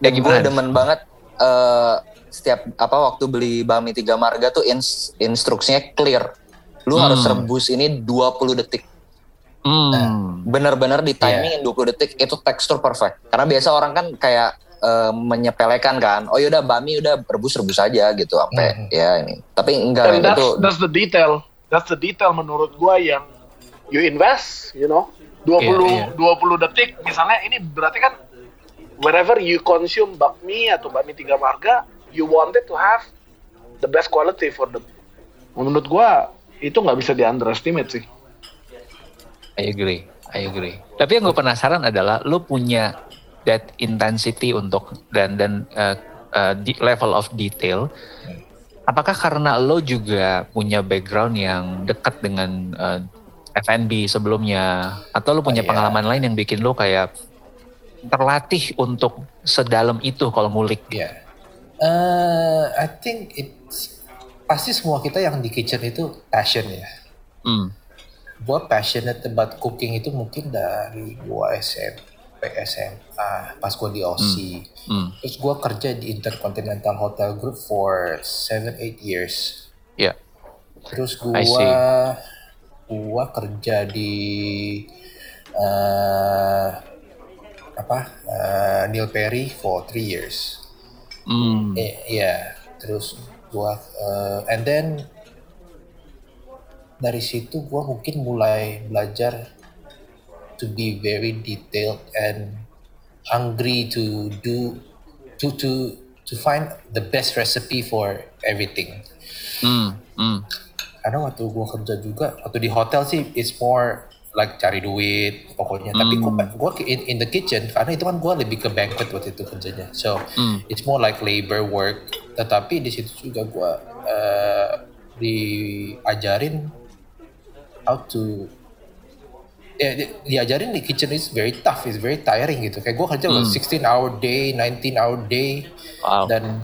ya gimana demen banget uh, setiap apa waktu beli bakmi tiga marga tuh ins, instruksinya clear. Lu hmm. harus rebus ini 20 detik. Hmm. Nah, benar-benar di timing yeah. 20 detik itu tekstur perfect. Karena biasa orang kan kayak uh, menyepelekan kan. Oh yaudah bami udah rebus-rebus aja gitu sampai mm -hmm. ya ini. Tapi enggak And that's, itu. That's the detail. That's the detail menurut gua yang you invest, you know. 20 yeah, yeah. 20 detik misalnya ini berarti kan wherever you consume bakmi atau bakmi tiga marga, you wanted to have the best quality for the menurut gua itu nggak bisa di underestimate sih. I agree, I agree. Tapi yang gue penasaran adalah lu punya that intensity untuk dan dan uh, uh, level of detail. Apakah karena lo juga punya background yang dekat dengan uh, F&B sebelumnya atau lu punya oh, yeah. pengalaman lain yang bikin lu kayak terlatih untuk sedalam itu kalau ngulik? Yeah. Uh, I think it's pasti semua kita yang di kitchen itu passion ya. Hmm. Gua passionate about cooking itu mungkin dari gua SMP, SMA, pas gua di OC. Hmm. Hmm. Terus gua kerja di Intercontinental Hotel Group for 7-8 years. Yeah. Terus gua gua kerja di uh, apa uh, Neil Perry for three years. Mm. Eh, yeah. terus gua uh, and then dari situ gua mungkin mulai belajar to be very detailed and hungry to do to to to find the best recipe for everything. Mm. Mm karena waktu gue kerja juga waktu di hotel sih it's more like cari duit pokoknya mm. tapi gue gue in, in the kitchen karena itu kan gue lebih ke banquet waktu itu kerjanya so mm. it's more like labor work tetapi di situ juga gue uh, diajarin how to ya di, diajarin di kitchen is very tough, is very tiring gitu. Kayak gue kerja mm. 16 hour day, 19 hour day, wow. dan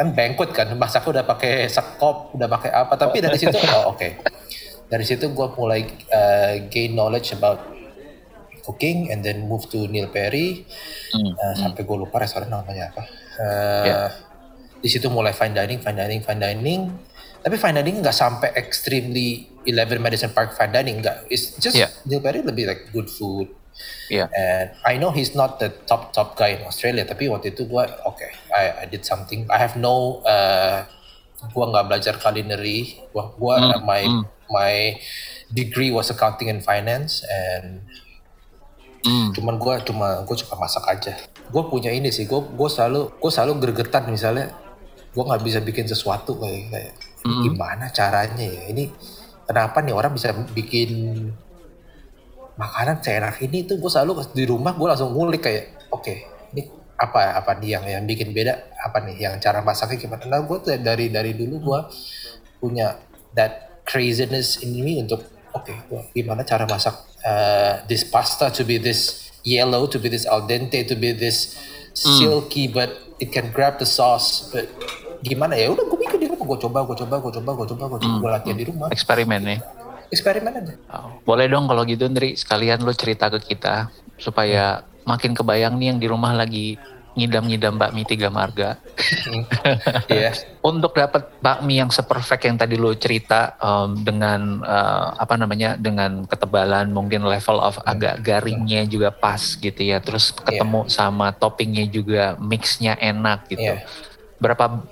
kan banquet kan masaknya udah pakai sekop udah pakai apa tapi dari situ oh oke okay. dari situ gue mulai uh, gain knowledge about cooking and then move to Neil Perry mm. uh, sampai gue lupa restoran namanya apa uh, yeah. di situ mulai fine dining fine dining fine dining tapi fine dining nggak sampai extremely Eleven Madison Park fine dining nggak it's just yeah. Neil Perry lebih like good food Yeah. And I know he's not the top top guy in Australia, tapi waktu itu gue oke, okay, I, I did something. I have no, uh, gue nggak belajar culinary. Gue, gua mm, my mm. my degree was accounting and finance, and mm. cuman gue cuma gue cuma masak aja. Gue punya ini sih, gue gue selalu gue selalu gregetan misalnya gue nggak bisa bikin sesuatu kayak kayak mm. gimana caranya ya ini kenapa nih orang bisa bikin makanan seenak ini tuh gue selalu di rumah gue langsung ngulik kayak oke okay, ini apa apa nih yang yang bikin beda apa nih yang cara masaknya gimana nah gue tuh dari dari dulu gue punya that craziness ini untuk oke okay, gimana cara masak uh, this pasta to be this yellow to be this al dente to be this hmm. silky mm. but it can grab the sauce but gimana ya udah gue bikin di rumah gue coba gue coba gue coba gue coba gue coba mm. gue latihan di rumah eksperimen nih eksperimen aja. Oh, boleh dong kalau gitu Ndri, sekalian lo cerita ke kita supaya hmm. makin kebayang nih yang di rumah lagi ngidam-ngidam bakmi tiga marga. Hmm. Iya. Untuk dapat bakmi yang seperfect yang tadi lo cerita um, dengan uh, apa namanya dengan ketebalan mungkin level of hmm. agak garingnya juga pas gitu ya. Terus ketemu yeah. sama toppingnya juga mixnya enak gitu. Yeah. Berapa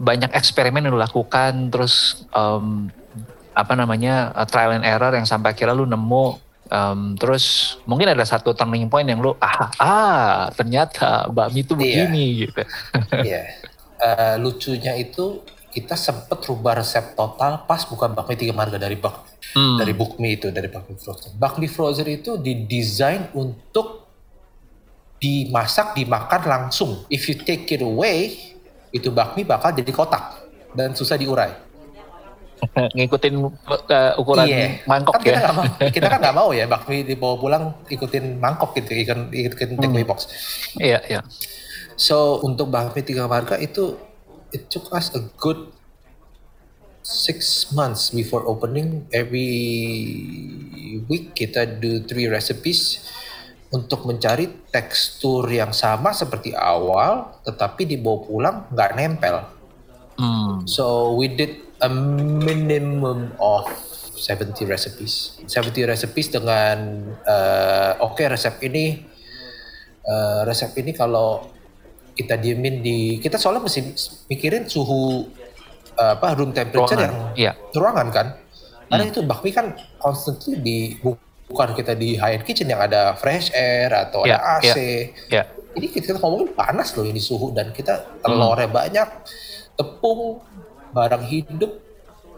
banyak eksperimen yang lo lakukan terus um, apa namanya uh, trial and error yang sampai akhirnya lu nemu um, terus mungkin ada satu turning point yang lu ah ah ternyata bakmi itu iya. begini yeah. gitu. Iya. yeah. Uh, lucunya itu kita sempet rubah resep total pas bukan bakmi tiga marga dari bak hmm. dari bukmi itu dari bakmi frozen. Bakmi frozen itu didesain untuk dimasak dimakan langsung. If you take it away itu bakmi bakal jadi kotak dan susah diurai. ngikutin uh, ukuran iya. mangkok kan ya. Kita, gak mau, kita kan nggak mau ya bakmi dibawa pulang ikutin mangkok gitu, ikutin, ikutin hmm. takeaway box. Iya, iya. So untuk bakmi tiga marga itu it took us a good six months before opening. Every week kita do three recipes untuk mencari tekstur yang sama seperti awal, tetapi dibawa pulang nggak nempel. Hmm. So we did a minimum of 70 recipes. 70 recipes dengan uh, oke okay, resep ini uh, resep ini kalau kita diemin di kita soalnya mesti mikirin suhu uh, apa room temperature ruangan. yang yeah. ruangan kan. Karena hmm. itu bakmi kan constantly di bukan kita di high end kitchen yang ada fresh air atau yeah, ada AC. Yeah, yeah. Ini kita ngomongin panas loh ini suhu dan kita telurnya hmm. banyak, tepung, barang hidup.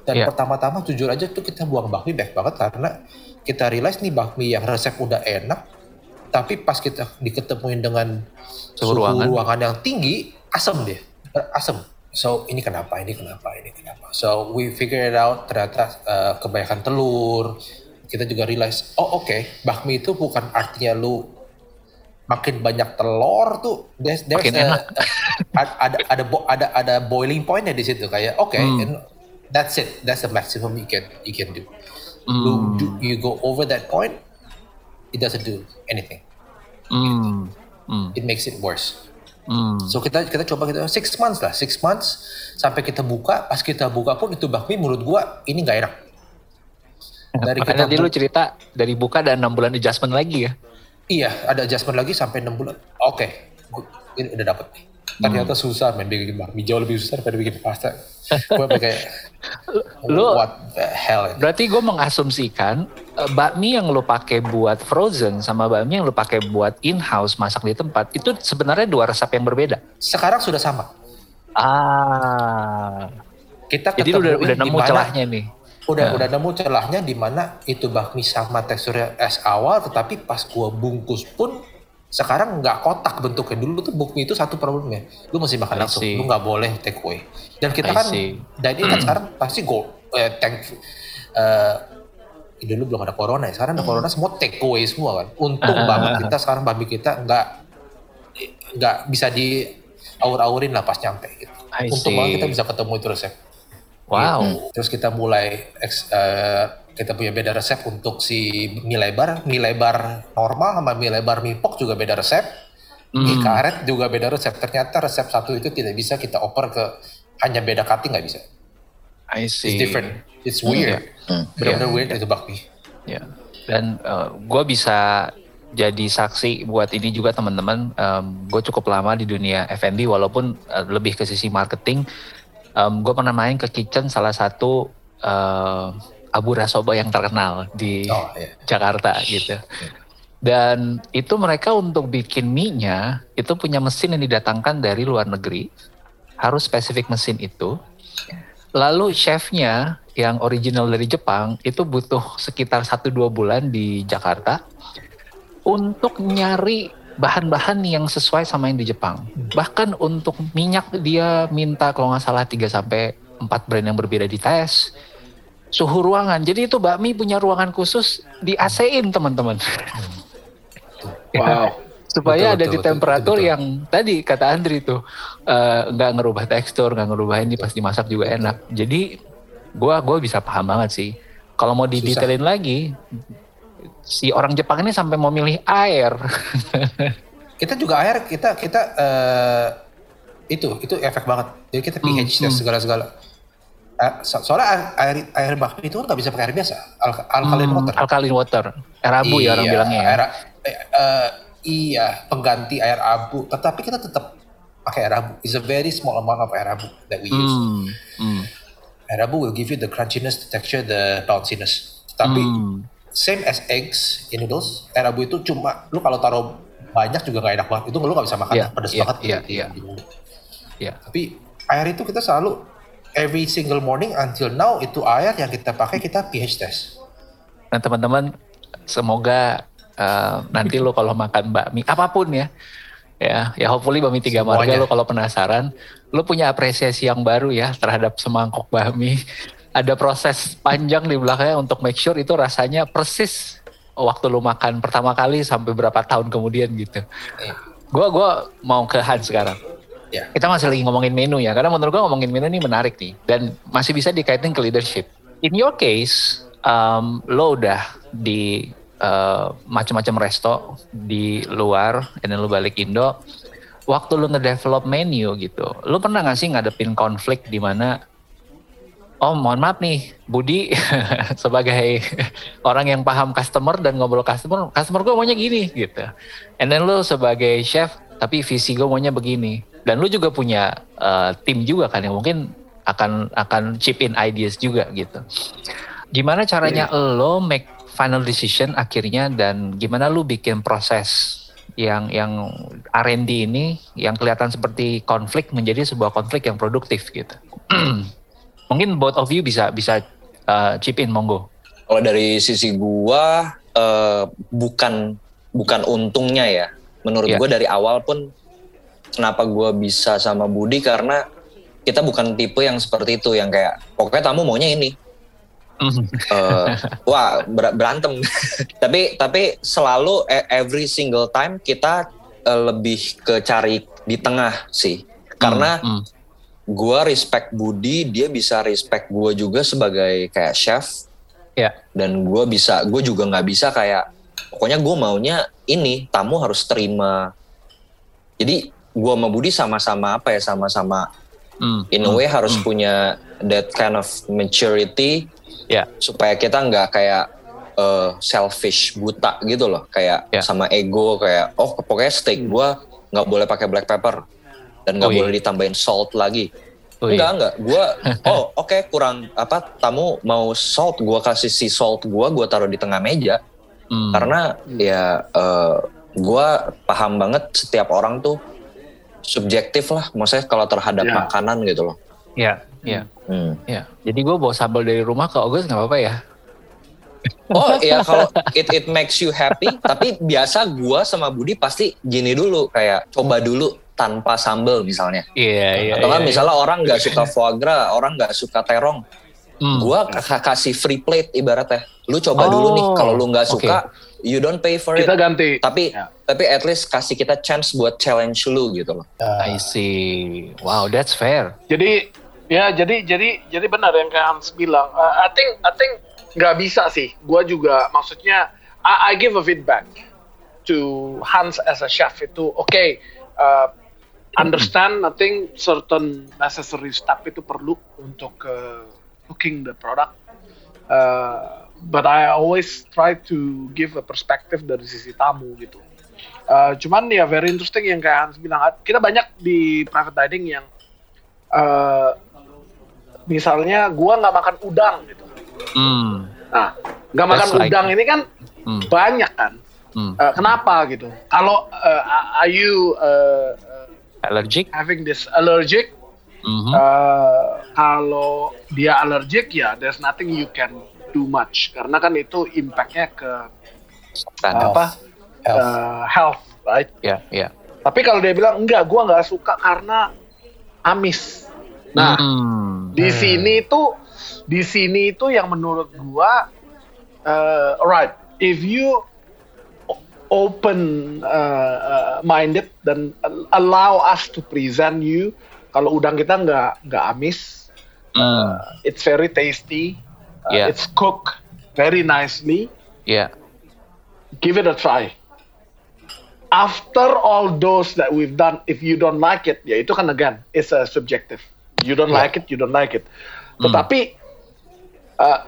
Dan yeah. pertama-tama jujur aja tuh kita buang bakmi baik banget karena kita realize nih bakmi yang resep udah enak tapi pas kita diketemuin dengan suhu, suhu ruangan. ruangan yang tinggi asam dia asam so ini kenapa ini kenapa ini kenapa? So we figure it out ternyata uh, kebanyakan telur. Kita juga realize oh oke okay, bakmi itu bukan artinya lu makin banyak telur tuh there's, there's makin a, enak. ada ada ada ada ada boiling pointnya di situ kayak oke okay, hmm. that's it that's the maximum you can you can do mm. lu do, you go over that point it doesn't do anything mm. Mm. it makes it worse Hmm. So kita kita coba kita six months lah, six months sampai kita buka. Pas kita buka pun itu bakmi menurut gua ini nggak enak. Dari Makanya tadi lu cerita dari buka dan enam bulan adjustment lagi ya? Iya, ada adjustment lagi sampai enam bulan. Oke, okay. ini udah dapet nih. Ternyata hmm. susah main bikin bakmi jauh lebih susah daripada bikin pasta. gue kayak lu what the hell. Berarti gue mengasumsikan uh, bakmi yang lu pakai buat frozen sama bakmi yang lu pakai buat in house masak di tempat itu sebenarnya dua resep yang berbeda. Sekarang sudah sama. Ah. Kita Jadi udah udah nemu di mana, celahnya nih. Udah nah. udah nemu celahnya di mana itu bakmi sama teksturnya es awal tetapi pas gua bungkus pun sekarang nggak kotak bentuknya. Dulu tuh bukmi itu satu problemnya. Lu mesti makan langsung. lu nggak boleh take away. Dan kita kan dan ini kan sekarang pasti go eh, tank uh, dulu belum ada corona ya. Sekarang ada corona semua take away semua kan. Untung uh, banget kita sekarang babi kita nggak nggak bisa di aur-aurin lah pas nyampe gitu. Untung banget kita bisa ketemu itu resep wow terus kita mulai uh, kita punya beda resep untuk si mie lebar, mie lebar normal sama mie lebar mie pok juga beda resep. Mm. Mie karet juga beda resep. Ternyata resep satu itu tidak bisa kita oper ke hanya beda cutting nggak bisa. I see. It's different. It's weird. Mm. Benar-benar yeah. weird itu bakmi. Ya. Yeah. Dan uh, eh, gue bisa jadi saksi buat ini juga teman-teman. Um, gue cukup lama di dunia F&B walaupun uh, lebih ke sisi marketing. Um, gue pernah main ke kitchen salah satu uh, Abu Rasoba yang terkenal di oh, iya. Jakarta gitu. Dan itu mereka untuk bikin mie-nya itu punya mesin yang didatangkan dari luar negeri. Harus spesifik mesin itu. Lalu chefnya yang original dari Jepang itu butuh sekitar 1-2 bulan di Jakarta untuk nyari bahan-bahan yang sesuai sama yang di Jepang. Bahkan untuk minyak dia minta kalau nggak salah 3 sampai 4 brand yang berbeda di tes suhu ruangan. Jadi itu bakmi punya ruangan khusus di AC-in teman-teman. Wow. Supaya betul, ada betul, di temperatur betul, yang tadi kata Andri tuh uh, nggak ngerubah tekstur, nggak ngerubah ini pas dimasak juga enak. Jadi gua gua bisa paham banget sih. Kalau mau didetailin lagi, si orang Jepang ini sampai mau milih air. kita juga air kita kita uh, itu itu efek banget. Jadi kita pH hmm, hmm. segala-segala Eh, soalnya air air bakmi itu kan nggak bisa pakai air biasa, Al alkaline hmm, water. Alkaline water, air abu iya, ya orang iya, bilangnya ya. Air, uh, iya, pengganti air abu. Tetapi kita tetap pakai air abu. It's a very small amount of air abu that we use. Hmm, hmm. Air abu will give you the crunchiness, the texture, the bounciness. Tapi hmm. Same as eggs in noodles, air abu itu cuma lu kalau taruh banyak juga nggak enak banget. Itu lu nggak bisa makan, yeah, pedas yeah, banget. Iya, iya. Yeah. Tapi air itu kita selalu every single morning until now itu air yang kita pakai kita pH test. Nah teman-teman semoga uh, nanti lo kalau makan bakmi apa pun ya ya ya hopefully bakmi tiga Semuanya. marga lo kalau penasaran lo punya apresiasi yang baru ya terhadap semangkok bakmi ada proses panjang di belakangnya untuk make sure itu rasanya persis waktu lo makan pertama kali sampai berapa tahun kemudian gitu. Gue Gua gua mau ke Han sekarang. Yeah. Kita masih lagi ngomongin menu ya, karena menurut gue ngomongin menu ini menarik nih, dan masih bisa dikaitin ke leadership. In your case, um, lo udah di uh, macam-macam resto di luar, dan lo balik Indo. Waktu lo ngedevelop menu gitu, lo pernah gak sih ngadepin konflik di mana oh mohon maaf nih Budi sebagai orang yang paham customer dan ngobrol customer, customer gue maunya gini gitu. And then lu sebagai chef tapi visi gue maunya begini. Dan lu juga punya uh, tim juga kan yang mungkin akan akan chip in ideas juga gitu. Gimana caranya yeah. lo make final decision akhirnya dan gimana lu bikin proses yang yang R&D ini yang kelihatan seperti konflik menjadi sebuah konflik yang produktif gitu. Mungkin both of you bisa bisa uh, chip in monggo. Kalau dari sisi gua uh, bukan bukan untungnya ya. Menurut yeah. gua dari awal pun kenapa gua bisa sama Budi karena kita bukan tipe yang seperti itu yang kayak pokoknya tamu maunya ini. uh, wah ber berantem. tapi tapi selalu e, every single time kita uh, lebih ke cari di tengah sih. Karena mm, mm gue respect Budi dia bisa respect gue juga sebagai kayak chef ya dan gue bisa gue juga nggak bisa kayak pokoknya gue maunya ini tamu harus terima jadi gue sama Budi sama-sama apa ya sama-sama mm. in a way mm. harus mm. punya that kind of maturity ya supaya kita nggak kayak uh, selfish buta gitu loh kayak yeah. sama ego kayak oh pokoknya steak gue nggak boleh pakai black pepper dan nggak oh, boleh ditambahin salt lagi. Oh, enggak iya. enggak, gue oh oke okay, kurang apa tamu mau salt, gue kasih si salt gue, gue taruh di tengah meja hmm. karena ya uh, eh, gue paham banget setiap orang tuh subjektif lah, maksudnya kalau terhadap yeah. makanan gitu loh. Iya, iya, hmm. iya. Jadi gue bawa sambal dari rumah ke August nggak apa-apa ya? Oh iya kalau it it makes you happy, tapi biasa gue sama Budi pasti gini dulu kayak coba dulu tanpa sambel misalnya. Iya yeah, iya. Atau kan yeah, misalnya yeah. orang nggak suka foie gras, orang nggak suka terong. Hmm. Gua kasih free plate ibaratnya. Lu coba oh, dulu nih oh, kalau lu nggak suka, okay. you don't pay for kita it. Kita ganti. Tapi yeah. tapi at least kasih kita chance buat challenge lu gitu loh. Uh, I see. Wow, that's fair. Jadi ya jadi jadi jadi benar yang kayak Hans bilang. Uh, I think I think nggak bisa sih. Gua juga maksudnya I, I give a feedback to Hans as a chef itu oke. Okay, uh, understand I think certain necessary step itu perlu untuk uh, cooking the product. Uh, but I always try to give a perspective dari sisi tamu gitu. Uh, cuman ya very interesting yang kayak Hans bilang kita banyak di private dining yang uh, misalnya gua nggak makan udang gitu. Mm. nah nggak makan like udang ini kan mm. banyak kan? Mm. uh, kenapa gitu? Kalau uh, are you uh, allergic having this allergic mm-hmm. uh, kalau dia allergic ya there's nothing you can do much karena kan itu impactnya ke uh, apa health. Uh, health right ya yeah, ya yeah. tapi kalau dia bilang enggak gua nggak suka karena amis nah mm. di sini tuh di sini itu yang menurut gua uh, right if you open uh, uh, minded dan allow us to present you kalau udang kita nggak nggak amis mm. uh, it's very tasty uh, yeah. it's cooked very nicely yeah give it a try after all those that we've done if you don't like it ya itu kan again it's a subjective you don't yeah. like it you don't like it mm. tetapi uh,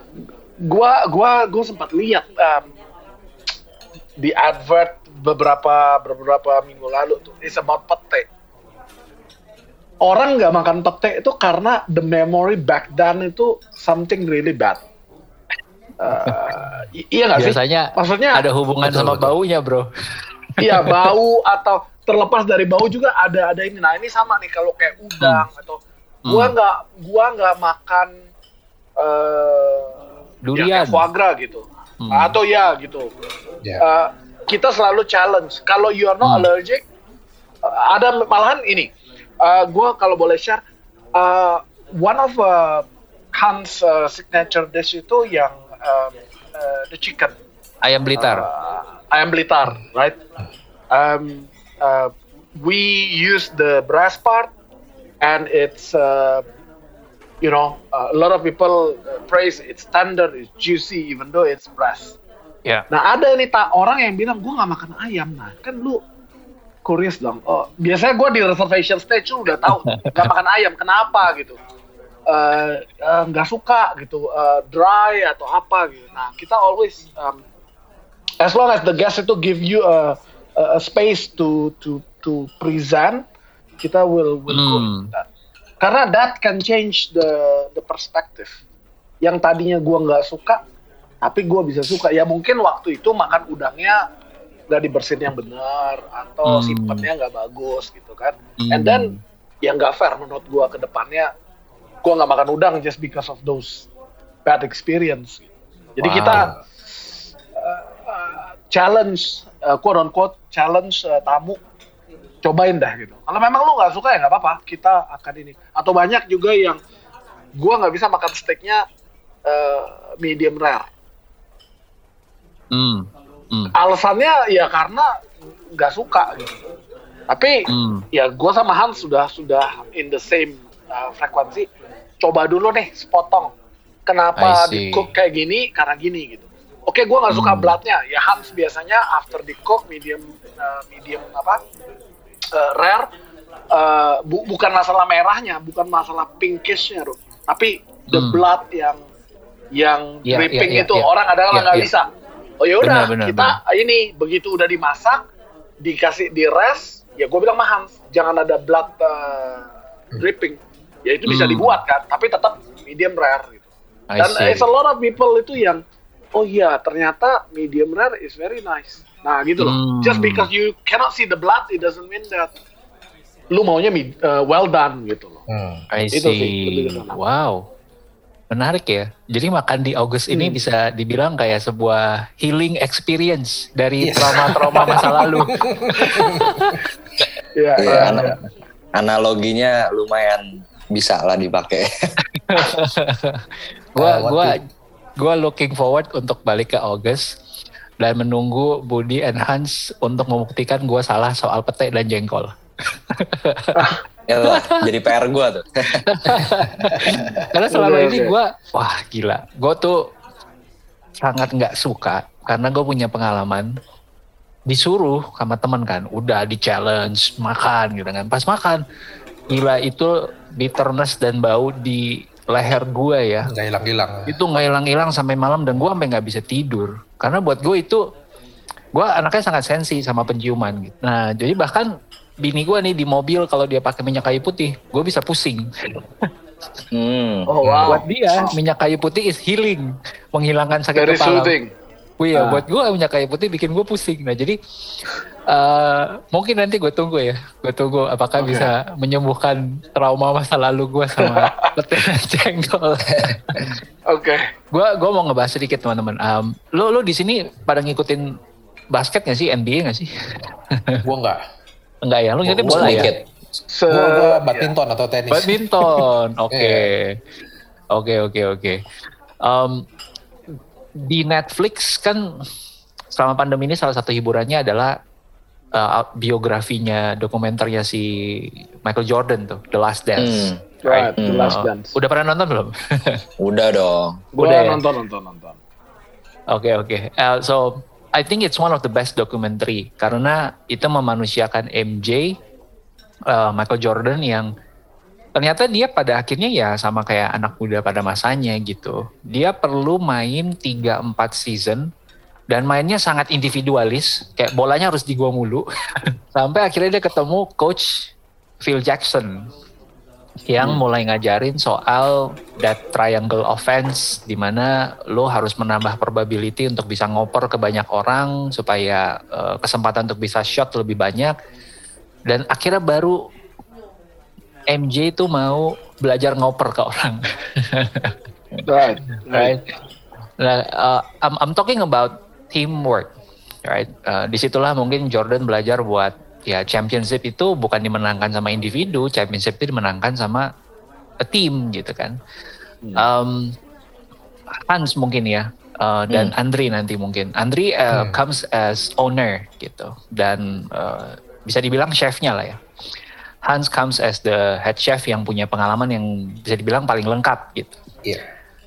gua gua gua sempat lihat um, di advert beberapa beberapa minggu lalu tuh is about pete. Orang nggak makan pete itu karena the memory back then itu something really bad. Uh, iya nggak sih? Biasanya maksudnya ada hubungan betul, sama betul. baunya, bro. Iya bau atau terlepas dari bau juga ada ada ini. Nah ini sama nih kalau kayak udang hmm. atau gua hmm. nggak hmm. gua nggak makan uh, durian, ya, foie gras gitu hmm. atau ya gitu yeah. Ya. uh, kita selalu challenge kalau you are not hmm. allergic uh, ada malahan ini uh, gue kalau boleh share uh, one of uh, Hans uh, signature dish itu yang uh, uh, the chicken ayam blitar uh, ayam blitar right um, uh, we use the breast part and it's uh, you know, uh, a lot of people uh, praise it's tender, it's juicy, even though it's breast. Yeah. Nah ada nih tak orang yang bilang gue nggak makan ayam, nah kan lu curious dong. Oh, biasanya gue di reservation stage lu udah tahu nggak makan ayam, kenapa gitu? nggak uh, uh, suka gitu uh, dry atau apa gitu nah kita always um, as long as the guest itu give you a, a, a space to to to present kita will will hmm. go that karena that can change the the perspective yang tadinya gua nggak suka tapi gua bisa suka ya mungkin waktu itu makan udangnya nggak dibersihin yang benar atau hmm. simpannya nggak bagus gitu kan hmm. and then yang nggak fair menurut gua ke depannya gue nggak makan udang just because of those bad experience. Jadi wow. kita uh, uh, challenge, uh, quote unquote challenge uh, tamu, cobain dah gitu. Kalau memang lu nggak suka ya nggak apa-apa, kita akan ini. Atau banyak juga yang gue nggak bisa makan steaknya uh, medium rare. Mm. Mm. Alasannya ya karena nggak suka gitu. Tapi mm. ya gue sama Hans sudah sudah in the same uh, frekuensi coba dulu nih sepotong kenapa di cook kayak gini karena gini gitu oke gue nggak suka hmm. bloodnya ya Hans biasanya after di cook medium uh, medium apa uh, rare uh, bu bukan masalah merahnya bukan masalah pinkishnya Rup. tapi the hmm. blood yang yang yeah, dripping yeah, yeah, itu yeah. orang adalah yeah, nggak yeah. bisa oh ya udah kita bener. ini begitu udah dimasak dikasih di rest ya gue bilang mah Hans jangan ada blood uh, dripping ya itu bisa hmm. dibuat kan tapi tetap medium rare gitu dan it's a lot of people itu yang oh iya ternyata medium rare is very nice nah gitu loh hmm. just because you cannot see the blood it doesn't mean that lu maunya uh, well done gitu loh hmm. I see. itu sih wow menarik ya jadi makan di August ini hmm. bisa dibilang kayak sebuah healing experience dari trauma-trauma masa lalu ya, ya, ya. analoginya lumayan bisa lah dipakai. gua uh, gua gua looking forward untuk balik ke August dan menunggu Budi and Hans untuk membuktikan gua salah soal pete dan jengkol. ya lah, jadi PR gua tuh. karena selama ini gua wah gila. Gua tuh sangat nggak suka karena gue punya pengalaman disuruh sama temen kan udah di challenge makan gitu kan pas makan gila itu bitterness dan bau di leher gue ya. Nggak hilang-hilang. Itu nggak hilang-hilang sampai malam dan gue sampai nggak bisa tidur. Karena buat gue itu, gue anaknya sangat sensi sama penciuman gitu. Nah jadi bahkan bini gue nih di mobil kalau dia pakai minyak kayu putih, gue bisa pusing. Hmm. Oh wow. Buat dia minyak kayu putih is healing, menghilangkan sakit Very kepala. Soothing. Oh iya, ah. buat gue minyak kayu putih bikin gue pusing. Nah jadi uh, mungkin nanti gue tunggu ya, gue tunggu apakah okay. bisa menyembuhkan trauma masa lalu gue sama petir cengkol. Oke. okay. Gue gue mau ngebahas sedikit teman-teman. Um, lo lo di sini pada ngikutin basket gak sih NBA gak sih? gue enggak. Enggak ya, lo ngikutin bola ya? Se gua badminton atau tenis. Badminton, oke. Okay. Oke oke oke. Di Netflix kan selama pandemi ini salah satu hiburannya adalah uh, biografinya dokumenternya si Michael Jordan tuh The Last Dance. Hmm. Right, hmm. The Last Dance. Udah pernah nonton belum? Udah dong. Udah ya? nonton nonton nonton. Oke okay, oke. Okay. Uh, so I think it's one of the best documentary karena itu memanusiakan MJ uh, Michael Jordan yang ternyata dia pada akhirnya ya sama kayak anak muda pada masanya gitu. Dia perlu main 3-4 season dan mainnya sangat individualis, kayak bolanya harus di gua mulu. Sampai akhirnya dia ketemu coach Phil Jackson yang hmm. mulai ngajarin soal that triangle offense di mana lo harus menambah probability untuk bisa ngoper ke banyak orang supaya uh, kesempatan untuk bisa shot lebih banyak dan akhirnya baru MJ itu mau belajar ngoper ke orang. right, right. Nah, uh, I'm, I'm talking about teamwork, right? Uh, di situlah mungkin Jordan belajar buat ya championship itu bukan dimenangkan sama individu, championship itu dimenangkan sama a team gitu kan. Hmm. Um, Hans mungkin ya, uh, dan hmm. Andri nanti mungkin. Andri uh, hmm. comes as owner gitu dan uh, bisa dibilang chefnya lah ya. Hans comes as the head chef yang punya pengalaman yang bisa dibilang paling lengkap gitu. Iya. Yeah.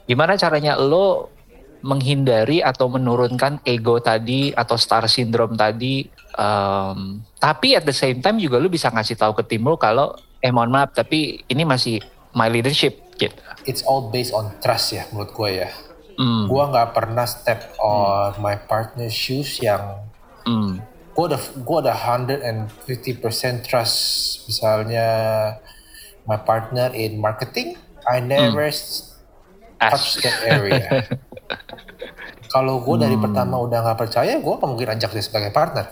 Gimana caranya lo menghindari atau menurunkan ego tadi atau star syndrome tadi, um, tapi at the same time juga lo bisa ngasih tahu ke tim lo kalau eh mohon maaf tapi ini masih my leadership Gitu. It's all based on trust ya menurut gue ya. Mm. Gue nggak pernah step on mm. my partner shoes yang mm. gue udah gue udah 150% trust misalnya my partner in marketing. I never mm. Touch that area. Kalau gue dari hmm. pertama udah nggak percaya, gue mungkin ajak dia sebagai partner.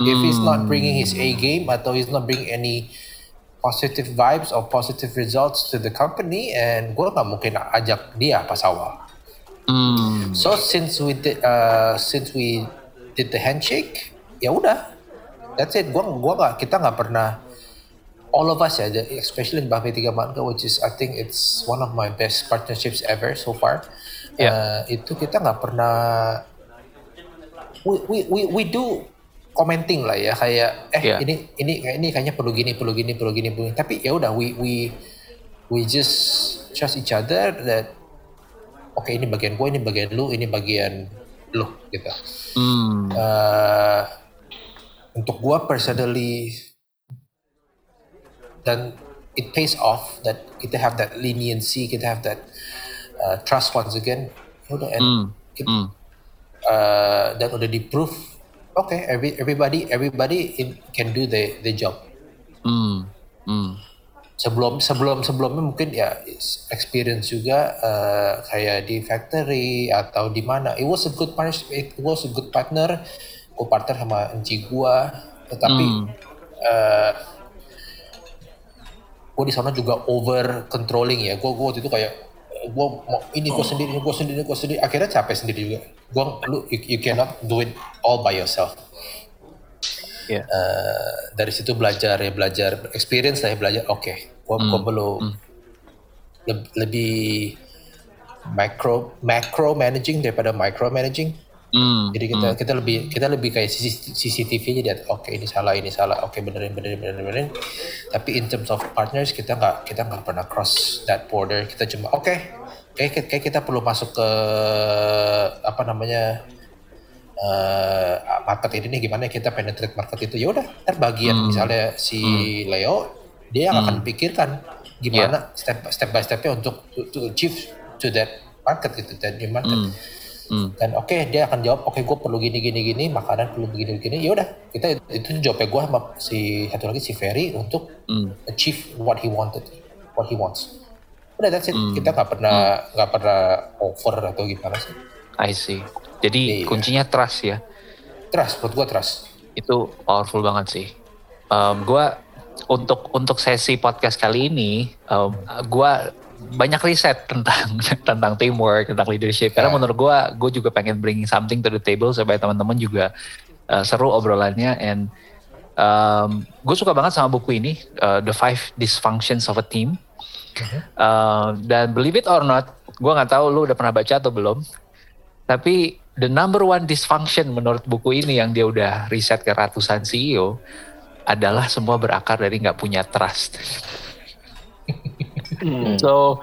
Hmm. If he's not bringing his A game atau he's not bringing any positive vibes or positive results to the company, and gue nggak mungkin ajak dia pas awal. Hmm. So since we did, uh, since we did the handshake, ya udah, that's it. Gua gua nggak kita nggak pernah all of us ya, especially Bape Tiga Mangga, which is I think it's one of my best partnerships ever so far yeah. uh, itu kita nggak pernah we, we we we do commenting lah ya kayak eh yeah. ini ini ini kayaknya perlu gini perlu gini perlu gini perlu gini tapi ya udah we we we just trust each other that oke okay, ini bagian gue ini bagian lu ini bagian lu gitu mm. uh, untuk gue personally dan it pays off that kita have that leniency kita have that uh, trust once again udah and mm. It, mm. Uh, dan udah di proof oke okay, every, everybody everybody in, can do the the job mm. Mm. sebelum sebelum sebelumnya mungkin ya experience juga uh, kayak di factory atau di mana it was a good partner it was a good partner gue partner sama enci gua tetapi mm. uh, gue di sana juga over controlling ya gue gue waktu itu kayak gue mau ini gue sendiri gue sendiri gue sendiri akhirnya capek sendiri juga gue lu you, you cannot do it all by yourself yeah. uh, dari situ belajar ya belajar experience lah ya belajar oke okay, gue mm. belum mm. le lebih macro macro managing daripada micro managing Mm, jadi kita mm. kita lebih kita lebih kayak CCTV jadi oke okay, ini salah ini salah oke okay, benerin benerin benerin benerin tapi in terms of partners kita nggak kita nggak pernah cross that border kita cuma oke okay, kayak kayak kita perlu masuk ke apa namanya uh, market ini nih gimana kita penetrate market itu ya udah terbagian mm. misalnya si mm. Leo dia yang mm. akan pikirkan gimana yeah. step step by stepnya untuk to, to achieve to that market gitu dan market mm Hmm. Dan oke okay, dia akan jawab, oke okay, gue perlu gini gini gini, makanan perlu begini begini. Ya udah, kita itu jawabnya gue sama si satu lagi si Ferry untuk hmm. achieve what he wanted, what he wants. Udah that's it. Hmm. Kita nggak pernah hmm. nggak hmm. pernah over atau gimana sih. I see. Jadi iya. kuncinya trust ya. Trust, buat gue trust. Itu powerful banget sih. Um, gue untuk untuk sesi podcast kali ini, um, gue banyak riset tentang tentang teamwork, tentang leadership. Karena yeah. menurut gue, gue juga pengen bring something to the table supaya teman-teman juga uh, seru obrolannya. And um, gue suka banget sama buku ini, uh, The Five Dysfunctions of a Team. Uh, dan believe it or not, gue nggak tahu lu udah pernah baca atau belum. Tapi the number one dysfunction menurut buku ini yang dia udah riset ke ratusan CEO adalah semua berakar dari nggak punya trust. Hmm. So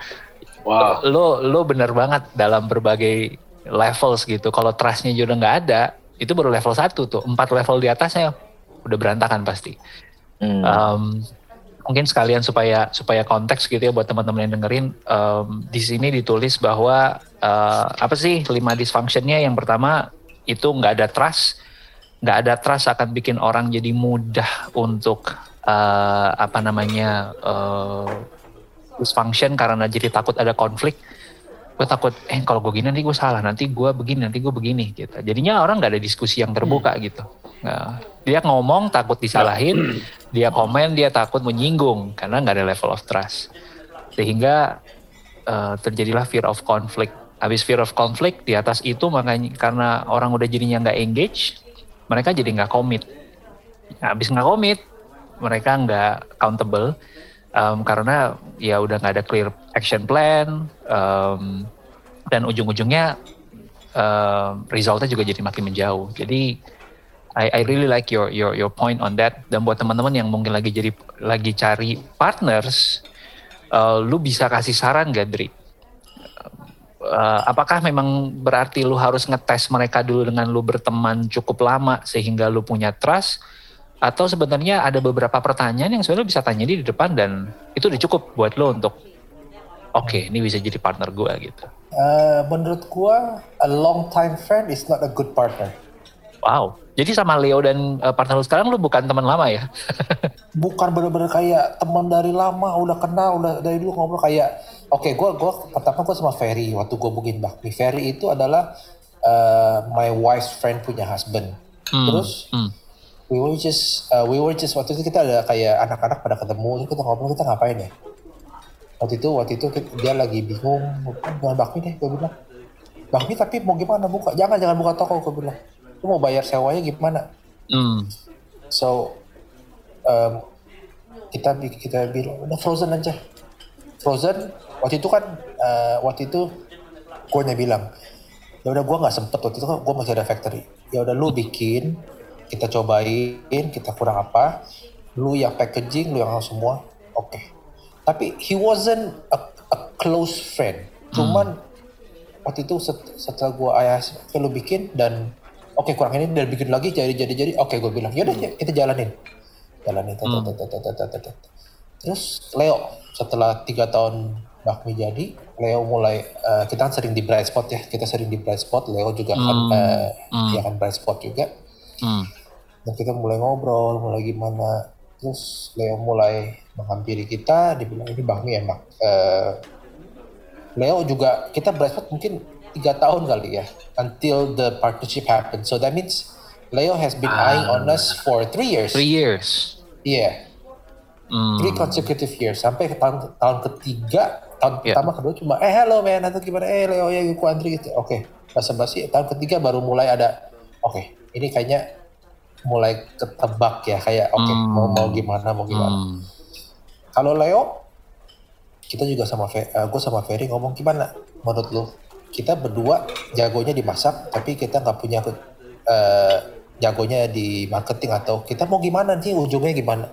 wow. lo lo bener banget dalam berbagai levels gitu. Kalau trustnya juga nggak ada, itu baru level satu tuh. Empat level di atasnya udah berantakan pasti. Hmm. Um, mungkin sekalian supaya supaya konteks gitu ya buat teman-teman yang dengerin um, di sini ditulis bahwa uh, apa sih lima dysfunctionnya yang pertama itu nggak ada trust nggak ada trust akan bikin orang jadi mudah untuk uh, apa namanya uh, dysfunction karena jadi takut ada konflik gue takut eh kalau gue gini nanti gue salah nanti gue begini nanti gue begini gitu. Jadinya orang nggak ada diskusi yang terbuka hmm. gitu. Nah, dia ngomong takut disalahin dia komen dia takut menyinggung karena nggak ada level of trust. Sehingga uh, terjadilah fear of conflict. Habis fear of conflict di atas itu makanya karena orang udah jadinya nggak engage mereka jadi nggak komit nah, habis nggak komit mereka nggak accountable um, karena ya udah nggak ada clear action plan um, dan ujung-ujungnya uh, resultnya juga jadi makin menjauh. Jadi I, I really like your your your point on that. Dan buat teman-teman yang mungkin lagi jadi lagi cari partners, uh, lu bisa kasih saran gak, Dri? Uh, apakah memang berarti lu harus ngetes mereka dulu dengan lu berteman cukup lama sehingga lu punya trust? Atau sebenarnya ada beberapa pertanyaan yang sebenarnya bisa tanya di depan dan itu udah cukup buat lo untuk oke okay, ini bisa jadi partner gue gitu? Uh, menurut gue a long time friend is not a good partner. Wow. Jadi sama Leo dan uh, partner lu sekarang lu bukan teman lama ya? bukan bener-bener kayak teman dari lama, udah kenal, udah dari dulu ngobrol kayak oke okay, gue gua pertama gue sama Ferry waktu gue bikin bakmi. Ferry itu adalah uh, my wife's friend punya husband. Hmm. Terus hmm. We were just uh, we were just waktu itu kita ada kayak anak-anak pada ketemu, kita ngobrol kita ngapain ya? Waktu itu waktu itu dia lagi bingung, bukan bakmi deh, gue bilang. Bakmi tapi mau gimana buka? Jangan jangan buka toko, gue bilang lu mau bayar sewanya gimana mm. so um, kita kita bilang udah frozen aja frozen waktu itu kan uh, waktu itu gue bilang ya udah gue nggak sempet waktu itu kan gue masih ada factory ya udah lu bikin kita cobain kita kurang apa lu yang packaging lu yang semua oke okay. tapi he wasn't a, a close friend cuman hmm. waktu itu setelah gue ayah lu bikin dan oke okay, kurang ini dan bikin lagi jadi jadi jadi oke okay, gue bilang yaudah hmm. kita jalanin jalanin hmm. terus Leo setelah tiga tahun bakmi jadi Leo mulai uh, kita kan sering di bright spot ya kita sering di bright spot Leo juga kan, hmm. kan uh, hmm. dia kan bright spot juga hmm. Dan kita mulai ngobrol mulai gimana terus Leo mulai menghampiri kita dibilang ini bakmi enak uh, Leo juga kita spot mungkin tiga tahun kali ya until the partnership happened. So that means Leo has been ah. eyeing on us for three years. Three years. Yeah. Mm. Three consecutive years sampai ke tahun tahun ketiga tahun yeah. pertama kedua cuma eh hello man atau gimana eh Leo ya gue Andri gitu oke okay. basa basi tahun ketiga baru mulai ada oke okay, ini kayaknya mulai ketebak ya kayak oke okay, mm. mau mau gimana mau gimana. Mm. kalau Leo kita juga sama uh, eh, gue sama Ferry ngomong gimana menurut lo kita berdua jagonya dimasak tapi kita nggak punya uh, jagonya di marketing atau kita mau gimana sih? Ujungnya gimana?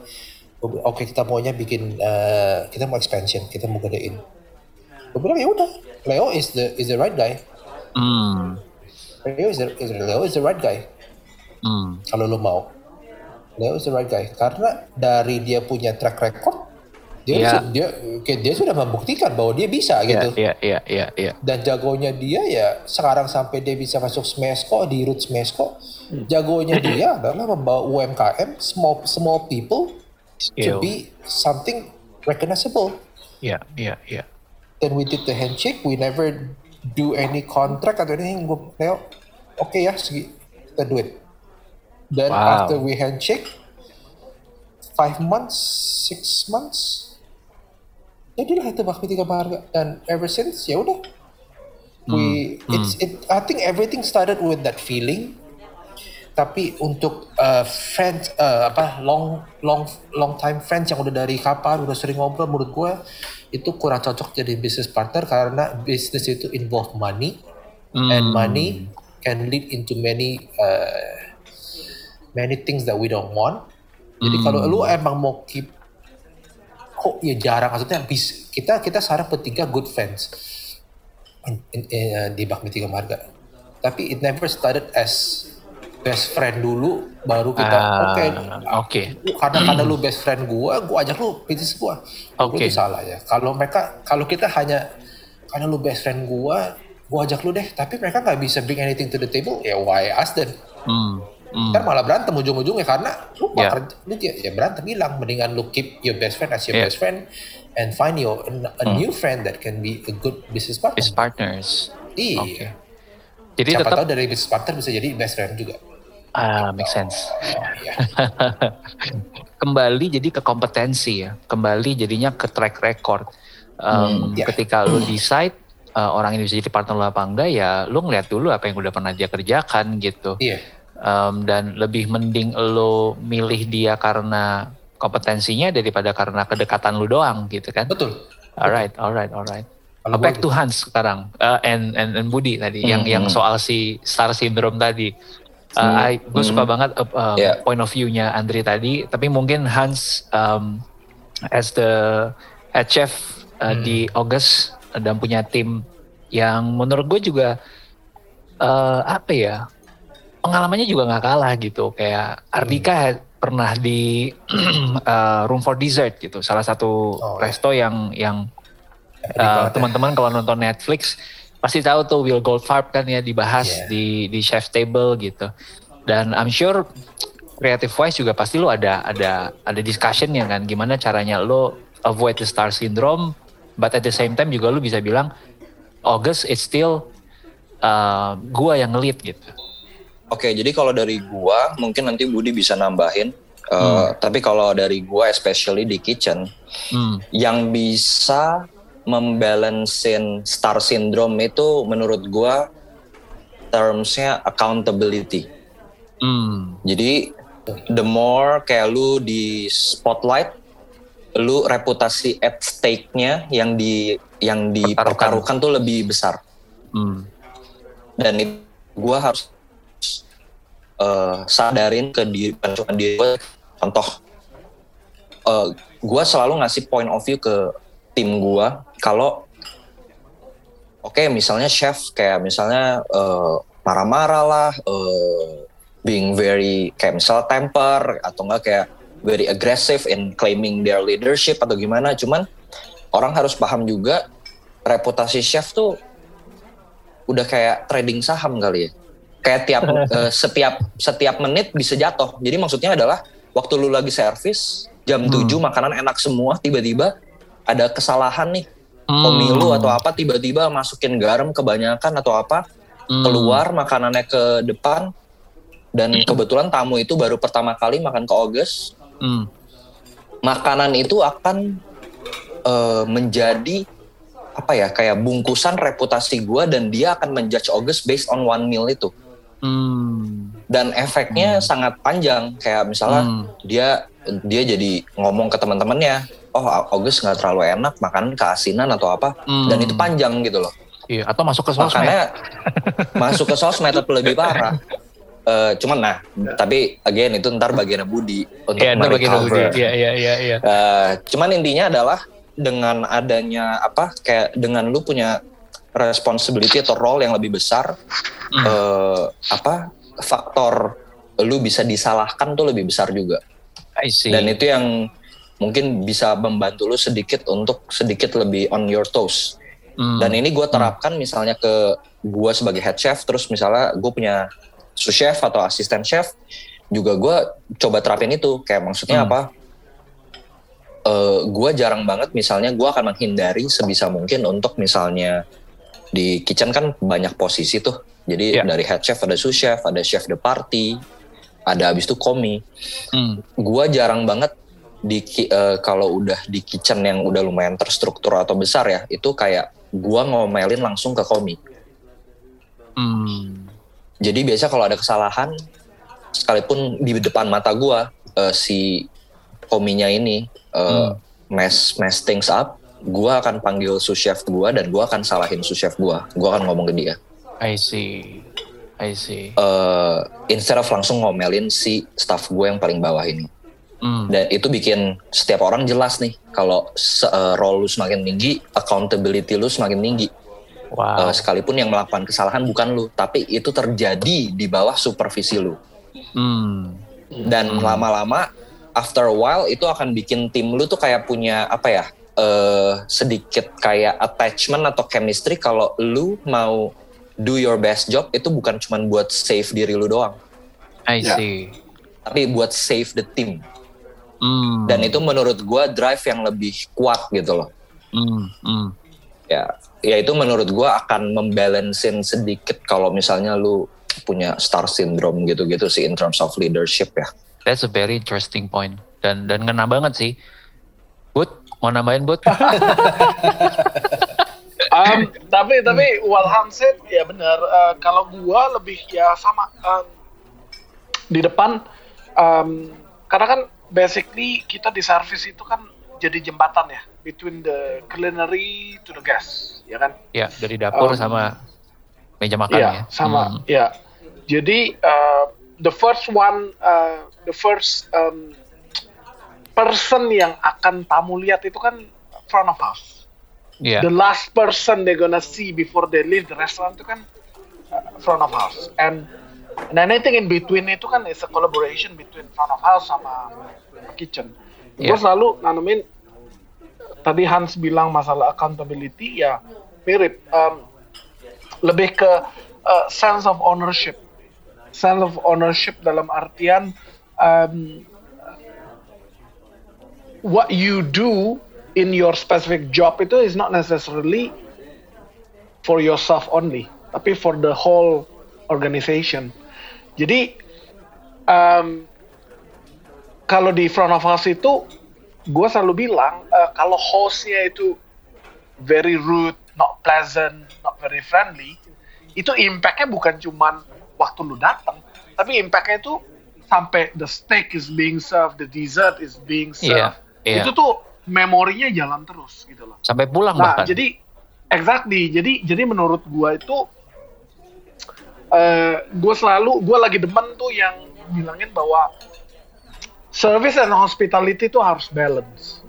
Oke kita maunya bikin uh, kita mau expansion kita mau gedein. Gue bilang ya udah Leo is the is the right guy. Mm. Leo is the, is, Leo is the right guy mm. kalau lo mau Leo is the right guy karena dari dia punya track record dia yeah. dia dia sudah membuktikan bahwa dia bisa yeah, gitu. Iya iya iya iya. Dan jagonya dia ya sekarang sampai dia bisa masuk Smesco di root Smesco, hmm. jagonya dia adalah membawa UMKM small small people Skill. to be something recognizable. Iya iya iya. Then we did the handshake, we never do any contract atau anything. Gue Leo, oke okay ya, segi, kita do it. Then wow. after we handshake, five months, six months, jadilah itu bakmi tiga marga dan ever since ya udah we hmm. it's it I think everything started with that feeling tapi untuk uh, friends uh, apa long long long time friends yang udah dari kapan udah sering ngobrol menurut gue itu kurang cocok jadi business partner karena bisnis itu involve money hmm. and money can lead into many uh, many things that we don't want. Jadi hmm. kalau lu emang mau keep kok ya jarang. Maksudnya bis kita kita sekarang bertiga good friends. In, in, in, uh, di Bakmi Tiga Marga tapi it never started as best friend dulu baru kita uh, oke okay, oke. okay. karena karena lu best friend gua gua ajak lu bisnis gua. Oke. okay. itu salah ya. Kalau mereka kalau kita hanya karena lu best friend gua gua ajak lu deh. Tapi mereka nggak bisa bring anything to the table ya why us then? Hmm Hmm. Ntar malah berantem ujung-ujungnya karena lu yeah. kerja, lu ya berantem hilang. Mendingan lu keep your best friend as your yeah. best friend and find your a, a hmm. new friend that can be a good business partner. Business partners. Iya. Okay. Jadi Siapa tetap tahu dari business partner bisa jadi best friend juga. Ah, make sense. Oh, yeah. Kembali jadi ke kompetensi ya. Kembali jadinya ke track record. Um, hmm, yeah. Ketika lu decide uh, orang ini bisa jadi partner lo apa enggak ya lu ngeliat dulu apa yang udah pernah dia kerjakan gitu. Iya. Yeah um, dan lebih mending lo milih dia karena kompetensinya daripada karena kedekatan lu doang gitu kan? Betul. Alright alright alright Kalau back to Hans sekarang uh, and, and and Budi tadi hmm, yang yang soal si star syndrome tadi. Uh, hmm, I gue hmm. suka banget uh, uh, yeah. point of view-nya Andri tadi tapi mungkin Hans um, as the head chef uh, hmm. di August dan punya tim yang menurut gue juga uh, apa ya pengalamannya juga nggak kalah gitu kayak Ardika hmm. pernah di uh, Room for Dessert gitu salah satu oh, resto yang yang uh, teman-teman kalau nonton Netflix pasti tahu tuh Will Goldfarb kan ya dibahas yeah. di di chef table gitu. Dan I'm sure creative wise juga pasti lo ada ada ada discussion ya kan gimana caranya lo avoid the star syndrome but at the same time juga lo bisa bilang August it's still uh, gua yang ngelit gitu. Oke, jadi kalau dari gua mungkin nanti Budi bisa nambahin. Uh, hmm. Tapi kalau dari gua, especially di kitchen, hmm. yang bisa membalancein star syndrome itu menurut gua termsnya accountability. Hmm. Jadi the more kayak lu di spotlight, lu reputasi at stake-nya yang di yang dipertaruhkan tuh lebih besar. Hmm. Dan itu gua harus uh, sadarin ke diri cuma diri gue contoh uh, gue selalu ngasih point of view ke tim gue kalau oke okay, misalnya chef kayak misalnya uh, marah-marah lah, uh, being very kayak misal temper atau enggak kayak very aggressive in claiming their leadership atau gimana. Cuman orang harus paham juga reputasi chef tuh udah kayak trading saham kali ya. Kayak tiap uh, setiap setiap menit bisa jatuh. Jadi maksudnya adalah waktu lu lagi servis jam hmm. 7 makanan enak semua tiba-tiba ada kesalahan nih hmm. pemilu atau apa tiba-tiba masukin garam kebanyakan atau apa hmm. keluar makanannya ke depan dan hmm. kebetulan tamu itu baru pertama kali makan ke Oges hmm. makanan itu akan uh, menjadi apa ya kayak bungkusan reputasi gue dan dia akan menjudge Oges based on one meal itu hmm. dan efeknya hmm. sangat panjang kayak misalnya hmm. dia dia jadi ngomong ke teman-temannya oh August nggak terlalu enak makan keasinan atau apa hmm. dan itu panjang gitu loh iya atau masuk ke sosmed makanya masuk ke sosmed lebih parah Uh, cuman nah, tapi again itu ntar bagian Budi untuk yeah, merecover. Iya iya iya. iya. Uh, cuman intinya adalah dengan adanya apa kayak dengan lu punya responsibility atau role yang lebih besar, hmm. uh, apa faktor lu bisa disalahkan tuh lebih besar juga. Dan itu yang mungkin bisa membantu lu sedikit untuk sedikit lebih on your toes. Hmm. Dan ini gue terapkan hmm. misalnya ke gue sebagai head chef, terus misalnya gue punya sous chef atau asisten chef, juga gue coba terapin itu. Kayak maksudnya hmm. apa? Uh, eh, gue jarang banget misalnya gue akan menghindari sebisa mungkin untuk misalnya di kitchen kan banyak posisi tuh. Jadi yeah. dari head chef ada sous chef, ada chef de party, ada abis itu komi. Hmm. Gua jarang banget di uh, kalau udah di kitchen yang udah lumayan terstruktur atau besar ya, itu kayak gua ngomelin langsung ke komi. Hmm. Jadi biasa kalau ada kesalahan, sekalipun di depan mata gua uh, si kominya ini uh, hmm. mess mess things up, gua akan panggil sous chef gua dan gua akan salahin sous chef gua. Gua akan ngomong ke dia. I see. I see. Uh, instead of langsung ngomelin si staff gue yang paling bawah ini. Mm. Dan itu bikin setiap orang jelas nih kalau uh, role lu semakin tinggi, accountability lu semakin tinggi. Wow. Uh, sekalipun yang melakukan kesalahan bukan lu, tapi itu terjadi di bawah supervisi lu. Mm. Dan lama-lama, after a while itu akan bikin tim lu tuh kayak punya apa ya? Uh, sedikit kayak attachment atau chemistry kalau lu mau do your best job itu bukan cuma buat save diri lu doang. I ya. see. Tapi buat save the team. Mm. Dan itu menurut gue drive yang lebih kuat gitu loh. Mm. Mm. Ya, ya itu menurut gue akan membalancein sedikit kalau misalnya lu punya star syndrome gitu-gitu sih in terms of leadership ya. That's a very interesting point dan dan ngena banget sih. Bud, mau nambahin Bud? um, tapi tapi Walham said ya benar uh, kalau gua lebih ya sama um, di depan um, karena kan basically kita di service itu kan jadi jembatan ya between the culinary to the guest ya kan ya dari dapur um, sama meja makan ya, ya sama hmm. ya jadi uh, the first one uh, the first um, person yang akan tamu lihat itu kan front of house yeah. the last person they're gonna see before they leave the restaurant itu kan uh, front of house and and anything in between itu kan is a collaboration between front of house sama kitchen yeah. gue selalu nanemin tadi Hans bilang masalah accountability ya mirip um, lebih ke uh, sense of ownership sense of ownership dalam artian um, what you do in your specific job itu is not necessarily for yourself only, tapi for the whole organization. Jadi um, kalau di front of house itu, gue selalu bilang uh, kalau hostnya itu very rude, not pleasant, not very friendly, itu impactnya bukan cuma waktu lu datang, tapi impactnya itu sampai the steak is being served, the dessert is being served. Yeah, yeah. Itu tuh memorinya jalan terus gitu loh. Sampai pulang nah, bahkan. jadi exactly. Jadi jadi menurut gua itu uh, gue selalu gue lagi demen tuh yang bilangin bahwa service and hospitality itu harus balance.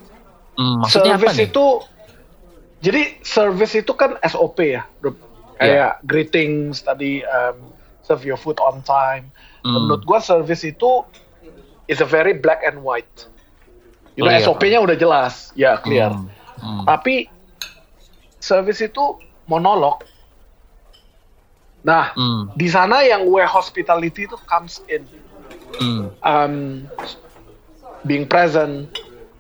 Hmm, service itu jadi service itu kan SOP ya, kayak yeah. greetings tadi um, serve your food on time. Hmm. Menurut gua service itu is a very black and white. You know, SOP-nya udah jelas, ya clear. Hmm. Hmm. Tapi service itu monolog. Nah, hmm. di sana yang way hospitality itu comes in. Hmm. Um, being present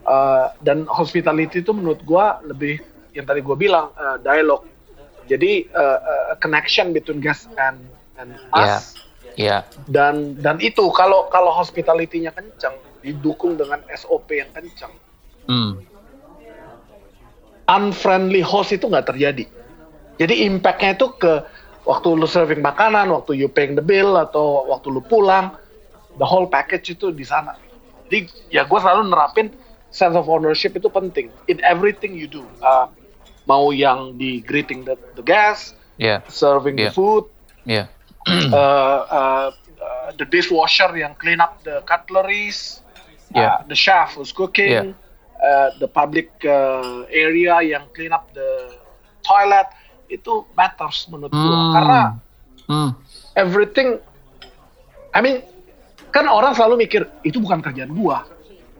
uh, dan hospitality itu menurut gue lebih yang tadi gue bilang uh, dialog. Jadi uh, uh, connection between guest and and us. Yeah. Yeah. Dan dan itu kalau kalau hospitality-nya kencang, didukung dengan SOP yang kencang. Hmm. Unfriendly host itu nggak terjadi. Jadi impactnya itu ke waktu lu serving makanan, waktu you paying the bill atau waktu lu pulang, the whole package itu di sana. Jadi ya gue selalu nerapin sense of ownership itu penting in everything you do. Uh, mau yang di greeting the, the guests, yeah. serving yeah. the food, yeah. uh, uh, uh, the dishwasher yang clean up the cutleries, yeah. uh, the chef who's cooking, yeah. uh, the public uh, area yang clean up the toilet itu matters menurut mm. gua karena mm. everything I mean kan orang selalu mikir itu bukan kerjaan gua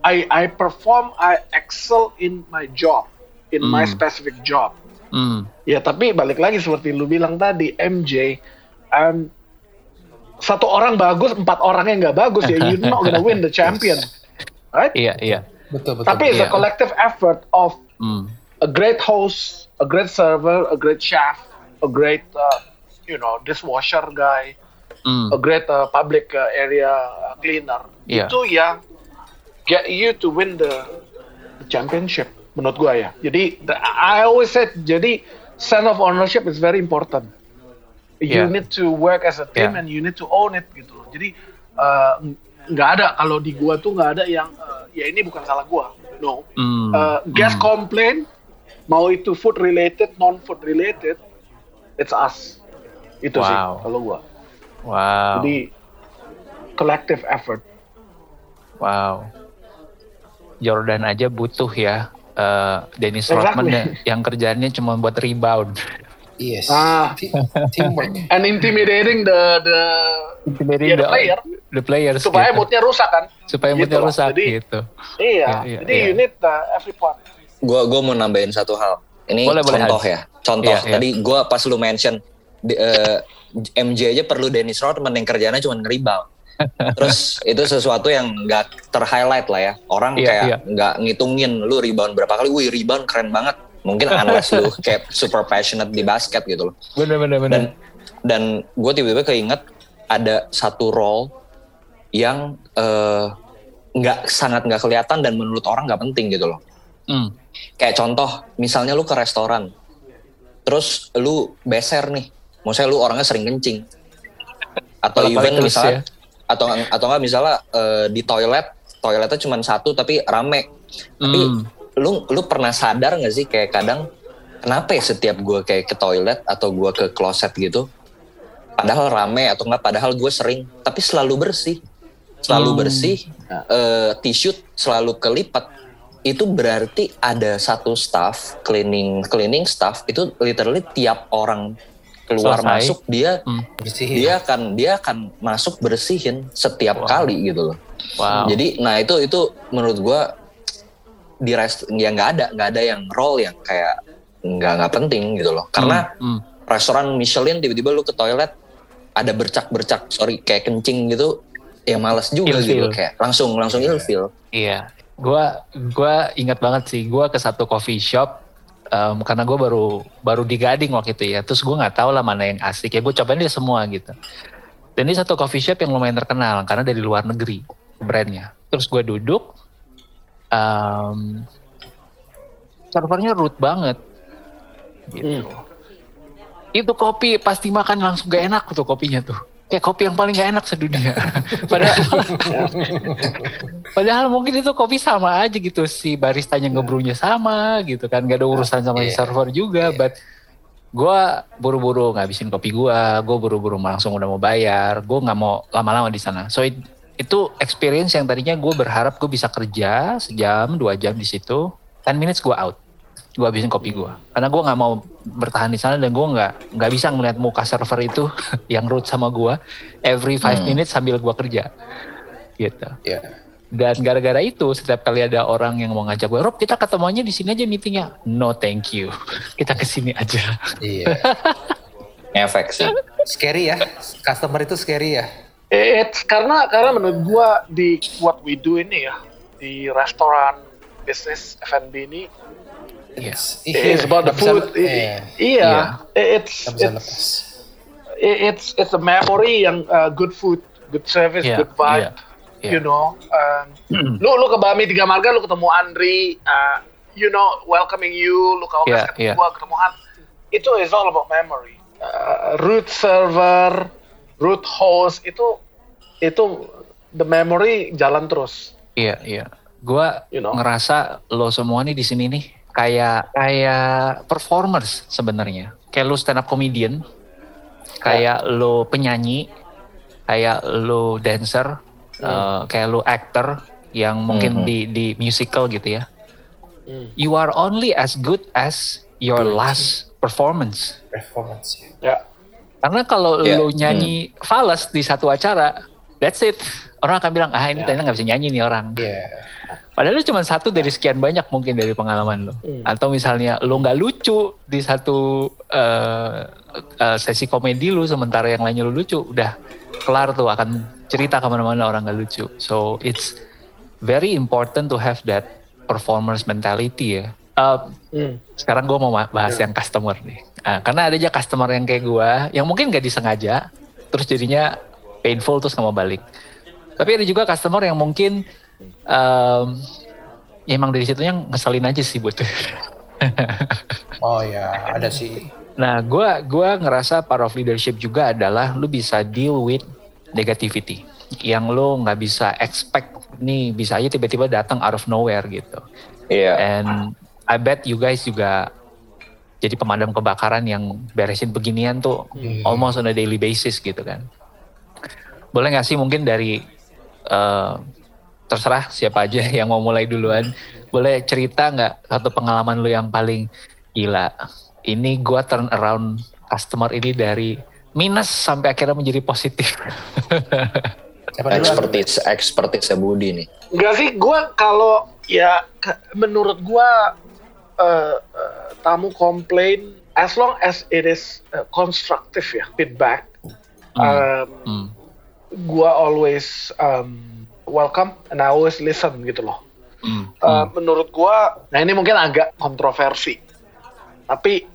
I I perform I excel in my job in mm. my specific job mm. ya tapi balik lagi seperti lu bilang tadi MJ um, satu orang bagus empat orang yang nggak bagus ya you're not gonna win the champion right? Iya, iya. Betul, betul. Tapi it's iya. a collective effort of mm. a great host, a great server, a great chef, a great, uh, you know, dishwasher guy, mm. a great uh, public uh, area uh, cleaner. Yeah. Itu yang get you to win the, the championship menurut gua ya. Jadi the, I always said jadi sense of ownership is very important. You yeah. need to work as a team yeah. and you need to own it gitu. Jadi uh, nggak ada. Kalau di gua tuh nggak ada yang uh, ya ini bukan salah gua. No. Mm. uh, guest mm. complain mau itu food related non food related it's us. Itu wow. sih kalau gua. Wow. Jadi collective effort. Wow. Jordan aja butuh ya uh, Dennis exactly. Rodman yang kerjanya cuma buat rebound Yes. Ah, teamwork. And intimidating the the intimidating yeah, the, the player. The players. Supaya gitu. moodnya rusak kan. Supaya gitu moodnya rusak jadi, gitu. Iya. Ya, iya jadi iya. you need uh, every part. Gua gua mau nambahin satu hal. Ini boleh, contoh boleh, ya. Contoh. Iya, Tadi iya. gua pas lu mention di, uh, MJ aja perlu Dennis Rodman yang kerjanya cuma ngeribau. Terus itu sesuatu yang nggak terhighlight lah ya. Orang iya, kayak nggak iya. ngitungin lu rebound berapa kali. Wih rebound keren banget mungkin unless lu kayak super passionate di basket gitu loh. Bener bener bener. Dan dan gue tiba-tiba keinget ada satu role yang eh, nggak uh, sangat nggak kelihatan dan menurut orang nggak penting gitu loh. Hmm. kayak contoh misalnya lu ke restoran terus lu beser nih maksudnya lu orangnya sering kencing. Atau Kalo even misalnya ya? atau atau nggak misalnya uh, di toilet toiletnya cuma satu tapi rame. Tapi hmm lu lu pernah sadar gak sih kayak kadang kenapa ya setiap gue kayak ke toilet atau gue ke kloset gitu padahal rame atau enggak padahal gue sering tapi selalu bersih selalu hmm. bersih uh, tisu selalu kelipat itu berarti ada satu staff cleaning cleaning staff itu literally tiap orang keluar Selesai. masuk dia hmm. dia akan dia akan masuk bersihin setiap wow. kali gitu loh. Wow. Jadi nah itu itu menurut gue di rest ya nggak ada nggak ada yang role yang kayak nggak nggak penting gitu loh. Karena hmm, hmm. restoran Michelin tiba-tiba lu ke toilet ada bercak-bercak sorry kayak kencing gitu ya males juga gitu. Kayak langsung langsung ilfil. Iya. Gua gua ingat banget sih gua ke satu coffee shop um, karena gue baru baru di Gading waktu itu ya. Terus gue nggak tahu lah mana yang asik ya. Gue cobain dia semua gitu. Dan ini satu coffee shop yang lumayan terkenal karena dari luar negeri brandnya. Terus gue duduk um, servernya root banget gitu hmm. itu kopi pasti makan langsung gak enak tuh kopinya tuh kayak kopi yang paling gak enak sedunia. padahal, padahal mungkin itu kopi sama aja gitu si baristanya ngebrunya sama gitu kan, gak ada urusan sama yeah. si server juga. Yeah. But gue buru-buru ngabisin kopi gue, gue buru-buru langsung udah mau bayar, gue nggak mau lama-lama di sana. So it, itu experience yang tadinya gue berharap gue bisa kerja sejam dua jam di situ, 10 minutes gue out. Gue habisin kopi gue karena gue nggak mau bertahan di sana dan gue nggak nggak bisa ngeliat muka server itu yang root sama gue every five hmm. minutes sambil gue kerja. Gitu. Yeah. dan gara-gara itu setiap kali ada orang yang mau ngajak gue Rob kita ketemuannya di sini aja meetingnya. No thank you. Kita ke sini aja. Iya. Yeah. efek sih. Scary ya. Customer itu scary ya It's karena karena menurut gue di what we do ini ya di restoran bisnis F&B ini Yes. It's about the food. Iya. Yeah. It's it's it's it's a memory yang uh, good food, good service, yeah. good vibe. Yeah. Yeah. You know, um, lu lu ke Bami Tiga Marga, lu ketemu Andri, uh, you know, welcoming you, lu ke Okas yeah, ketemu yeah. gua, ketemu Han. Itu is all about memory. Uh, root server, root host itu itu the memory jalan terus. Iya, yeah, iya. Yeah. Gua you know? ngerasa lo semua nih di sini nih kayak kayak performers sebenarnya. Kayak lu stand up comedian, kayak oh. lu penyanyi, kayak lu dancer, hmm. uh, kayak lu actor yang mungkin hmm. di di musical gitu ya. Hmm. You are only as good as your last performance. Performance. Ya. Karena kalau yeah. lu nyanyi hmm. fals di satu acara, that's it. Orang akan bilang, ah ini yeah. ternyata nggak bisa nyanyi nih orang. Yeah Padahal lu cuma satu dari sekian banyak mungkin dari pengalaman lo. Hmm. Atau misalnya lu nggak lucu di satu uh, uh, sesi komedi lu sementara yang lainnya lu lucu, udah kelar tuh akan cerita ke mana-mana orang nggak lucu. So it's very important to have that performance mentality ya. Uh, hmm. Sekarang gue mau bahas hmm. yang customer nih. Nah, karena ada aja customer yang kayak gue, yang mungkin gak disengaja, terus jadinya painful terus nggak mau balik. Tapi ada juga customer yang mungkin um, ya emang dari situnya ngeselin aja sih buat oh ya ada sih nah gue gua ngerasa part of leadership juga adalah lu bisa deal with negativity yang lu nggak bisa expect nih bisa aja tiba-tiba datang out of nowhere gitu iya yeah. and I bet you guys juga jadi pemadam kebakaran yang beresin beginian tuh hmm. almost on a daily basis gitu kan boleh nggak sih mungkin dari uh, terserah siapa aja yang mau mulai duluan. Boleh cerita nggak satu pengalaman lu yang paling gila? Ini gua turn around customer ini dari minus sampai akhirnya menjadi positif. expertise expertise Budi nih. Enggak sih, gua kalau ya menurut gua uh, uh, tamu komplain as long as it is uh, constructive ya feedback. Hmm. Um, hmm. Gua always um, welcome and I always listen gitu loh. Mm. Uh, menurut gua, nah ini mungkin agak kontroversi, tapi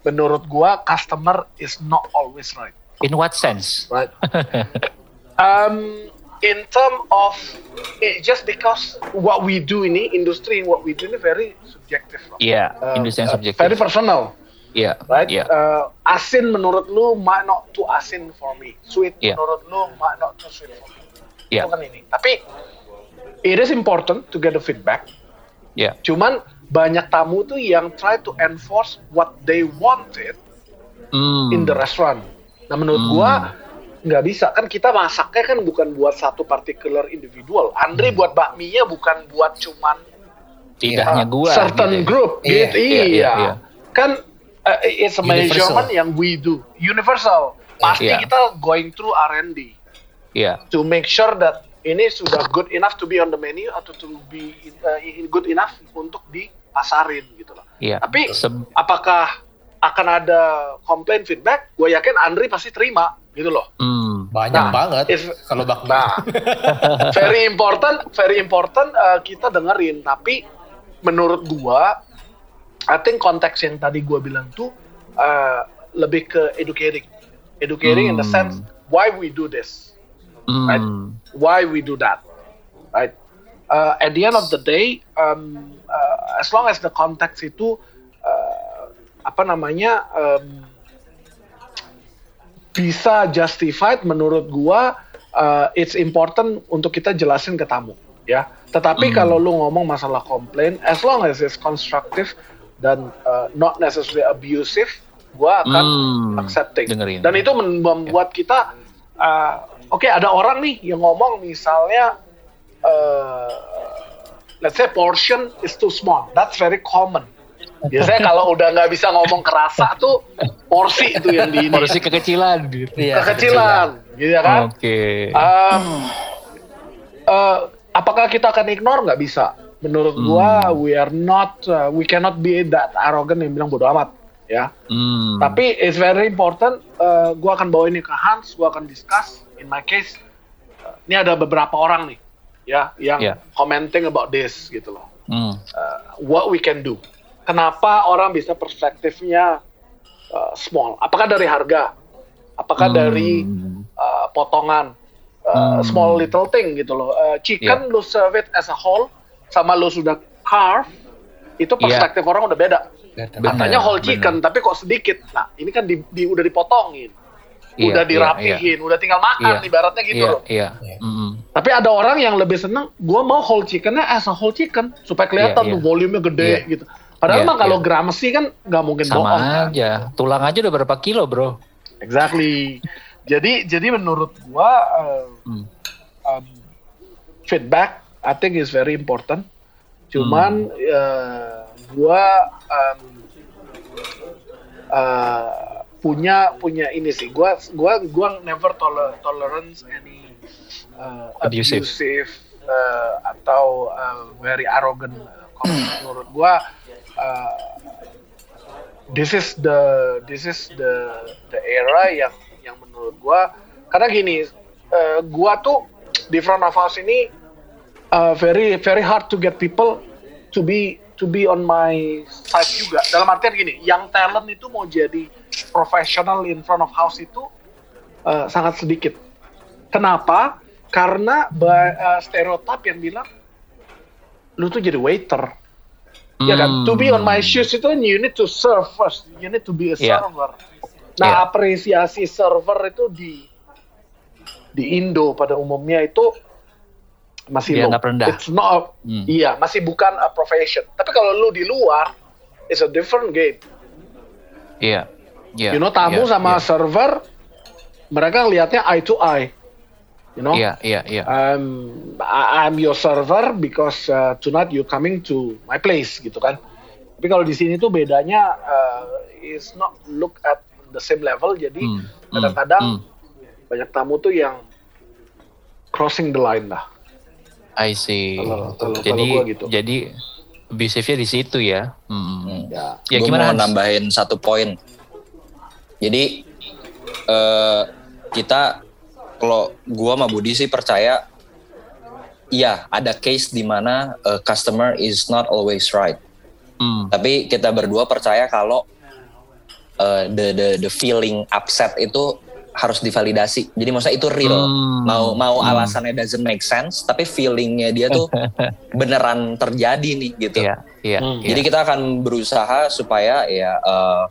menurut gua customer is not always right. In what sense? Right. um, in term of it, just because what we do ini industri what we do ini very subjective. Iya, yeah, uh, industri yang uh, subjektif. very personal. Iya. Yeah, right. Yeah. Uh, asin menurut lu might not too asin for me. Sweet yeah. menurut lu might not too sweet for me yeah. bukan ini. Tapi it is important to get the feedback. Yeah. Cuman banyak tamu tuh yang try to enforce what they wanted mm. in the restaurant. Nah menurut mm. gua nggak bisa kan kita masaknya kan bukan buat satu particular individual. Andre mm. buat bakminya bukan buat cuman tidak hanya gua certain gitu. Ya. group iya, gitu. Iya, iya, iya. iya. Kan uh, it's a measurement yang we do universal. Pasti yeah. kita going through R&D yeah. to make sure that ini sudah good enough to be on the menu atau to be uh, good enough untuk dipasarin gitu loh. Iya. Tapi apakah akan ada komplain feedback? Gue yakin Andri pasti terima gitu loh. Hmm. Banyak nah, banget if, kalau bak. Nah, very important, very important uh, kita dengerin. Tapi menurut gua, I think konteks yang tadi gua bilang tuh uh, lebih ke educating, educating hmm. in the hmm. sense why we do this, mm. right? Why we do that, right? Uh, at the end of the day, um, uh, as long as the context itu uh, apa namanya um, bisa justified menurut gua, uh, it's important untuk kita jelasin ke tamu, ya. Tetapi mm. kalau lu ngomong masalah komplain, as long as it's constructive dan uh, not necessarily abusive, gua akan mm. accepting. Dengerin. Dan itu membuat kita uh, oke okay, ada orang nih yang ngomong misalnya uh, let's say portion is too small that's very common biasanya kalau udah nggak bisa ngomong kerasa tuh porsi itu yang di ini porsi kekecilan gitu ya, kekecilan gitu ya kan oke okay. um, uh, apakah kita akan ignore nggak bisa menurut hmm. gua we are not uh, we cannot be that arrogant yang bilang bodoh amat ya. Hmm. Tapi it's very important. Uh, gue akan bawa ini ke Hans, gue akan discuss. In my case, uh, ini ada beberapa orang nih, ya, yang yeah. commenting about this gitu loh. Hmm. Uh, what we can do. Kenapa orang bisa perspektifnya uh, small? Apakah dari harga? Apakah hmm. dari uh, potongan? Uh, hmm. Small little thing gitu loh. Uh, chicken yeah. lu serve it as a whole, sama lu sudah carve, itu iya. perspektif yeah. orang udah beda Katanya whole chicken, bener. tapi kok sedikit. Nah, ini kan di, di udah dipotongin. Iya, udah iya, dirapihin, iya, udah tinggal makan iya, ibaratnya gitu iya, loh. Iya. Mm -hmm. Tapi ada orang yang lebih seneng, gue mau whole chickennya as a whole chicken supaya kelihatan iya, iya. volumenya gede iya. gitu. Padahal iya, mah kalau iya. gramasi kan nggak mungkin Sama bohong. Sama aja, kan? tulang aja udah berapa kilo bro. Exactly. jadi jadi menurut gue uh, hmm. um, feedback I think is very important. Cuman hmm. uh, gue um, uh, punya punya ini sih gue gua gua never toler, tolerance any uh, abusive, abusive uh, atau uh, very arrogant menurut gue uh, this is the this is the the era yang yang menurut gue karena gini uh, gue tuh di front of house ini uh, very very hard to get people to be to be on my side juga. Dalam artian gini, yang talent itu mau jadi professional in front of house itu uh, sangat sedikit. Kenapa? Karena uh, stereotip yang bilang lu tuh jadi waiter. Hmm. Ya kan? To be on my shoes itu you need to serve first. You need to be a yeah. server. Nah, yeah. apresiasi server itu di di Indo pada umumnya itu masih low. rendah. It's not hmm. iya, masih bukan a profession. Tapi kalau lu di luar, it's a different game. Iya. Yeah. You know tamu yeah. sama yeah. server mereka lihatnya eye to eye. You know? Iya, iya, iya. Um, I'm your server because uh, tonight you coming to my place gitu kan. Tapi kalau di sini tuh bedanya uh, is not look at the same level jadi hmm. kadang-kadang hmm. Banyak tamu tuh yang crossing the line lah. I see. Kalau, kalau, jadi kalau gitu. jadi abusifnya di situ ya. Hmm. Ya, ya gimana? Mau nambahin satu poin. Jadi uh, kita kalau gua sama Budi sih percaya iya ada case di mana uh, customer is not always right. Hmm. Tapi kita berdua percaya kalau uh, the the the feeling upset itu harus divalidasi. Jadi maksudnya itu real. Hmm. Mau mau hmm. alasannya doesn't make sense, tapi feelingnya dia tuh beneran terjadi nih gitu. Iya, iya, hmm. Jadi iya. kita akan berusaha supaya ya uh,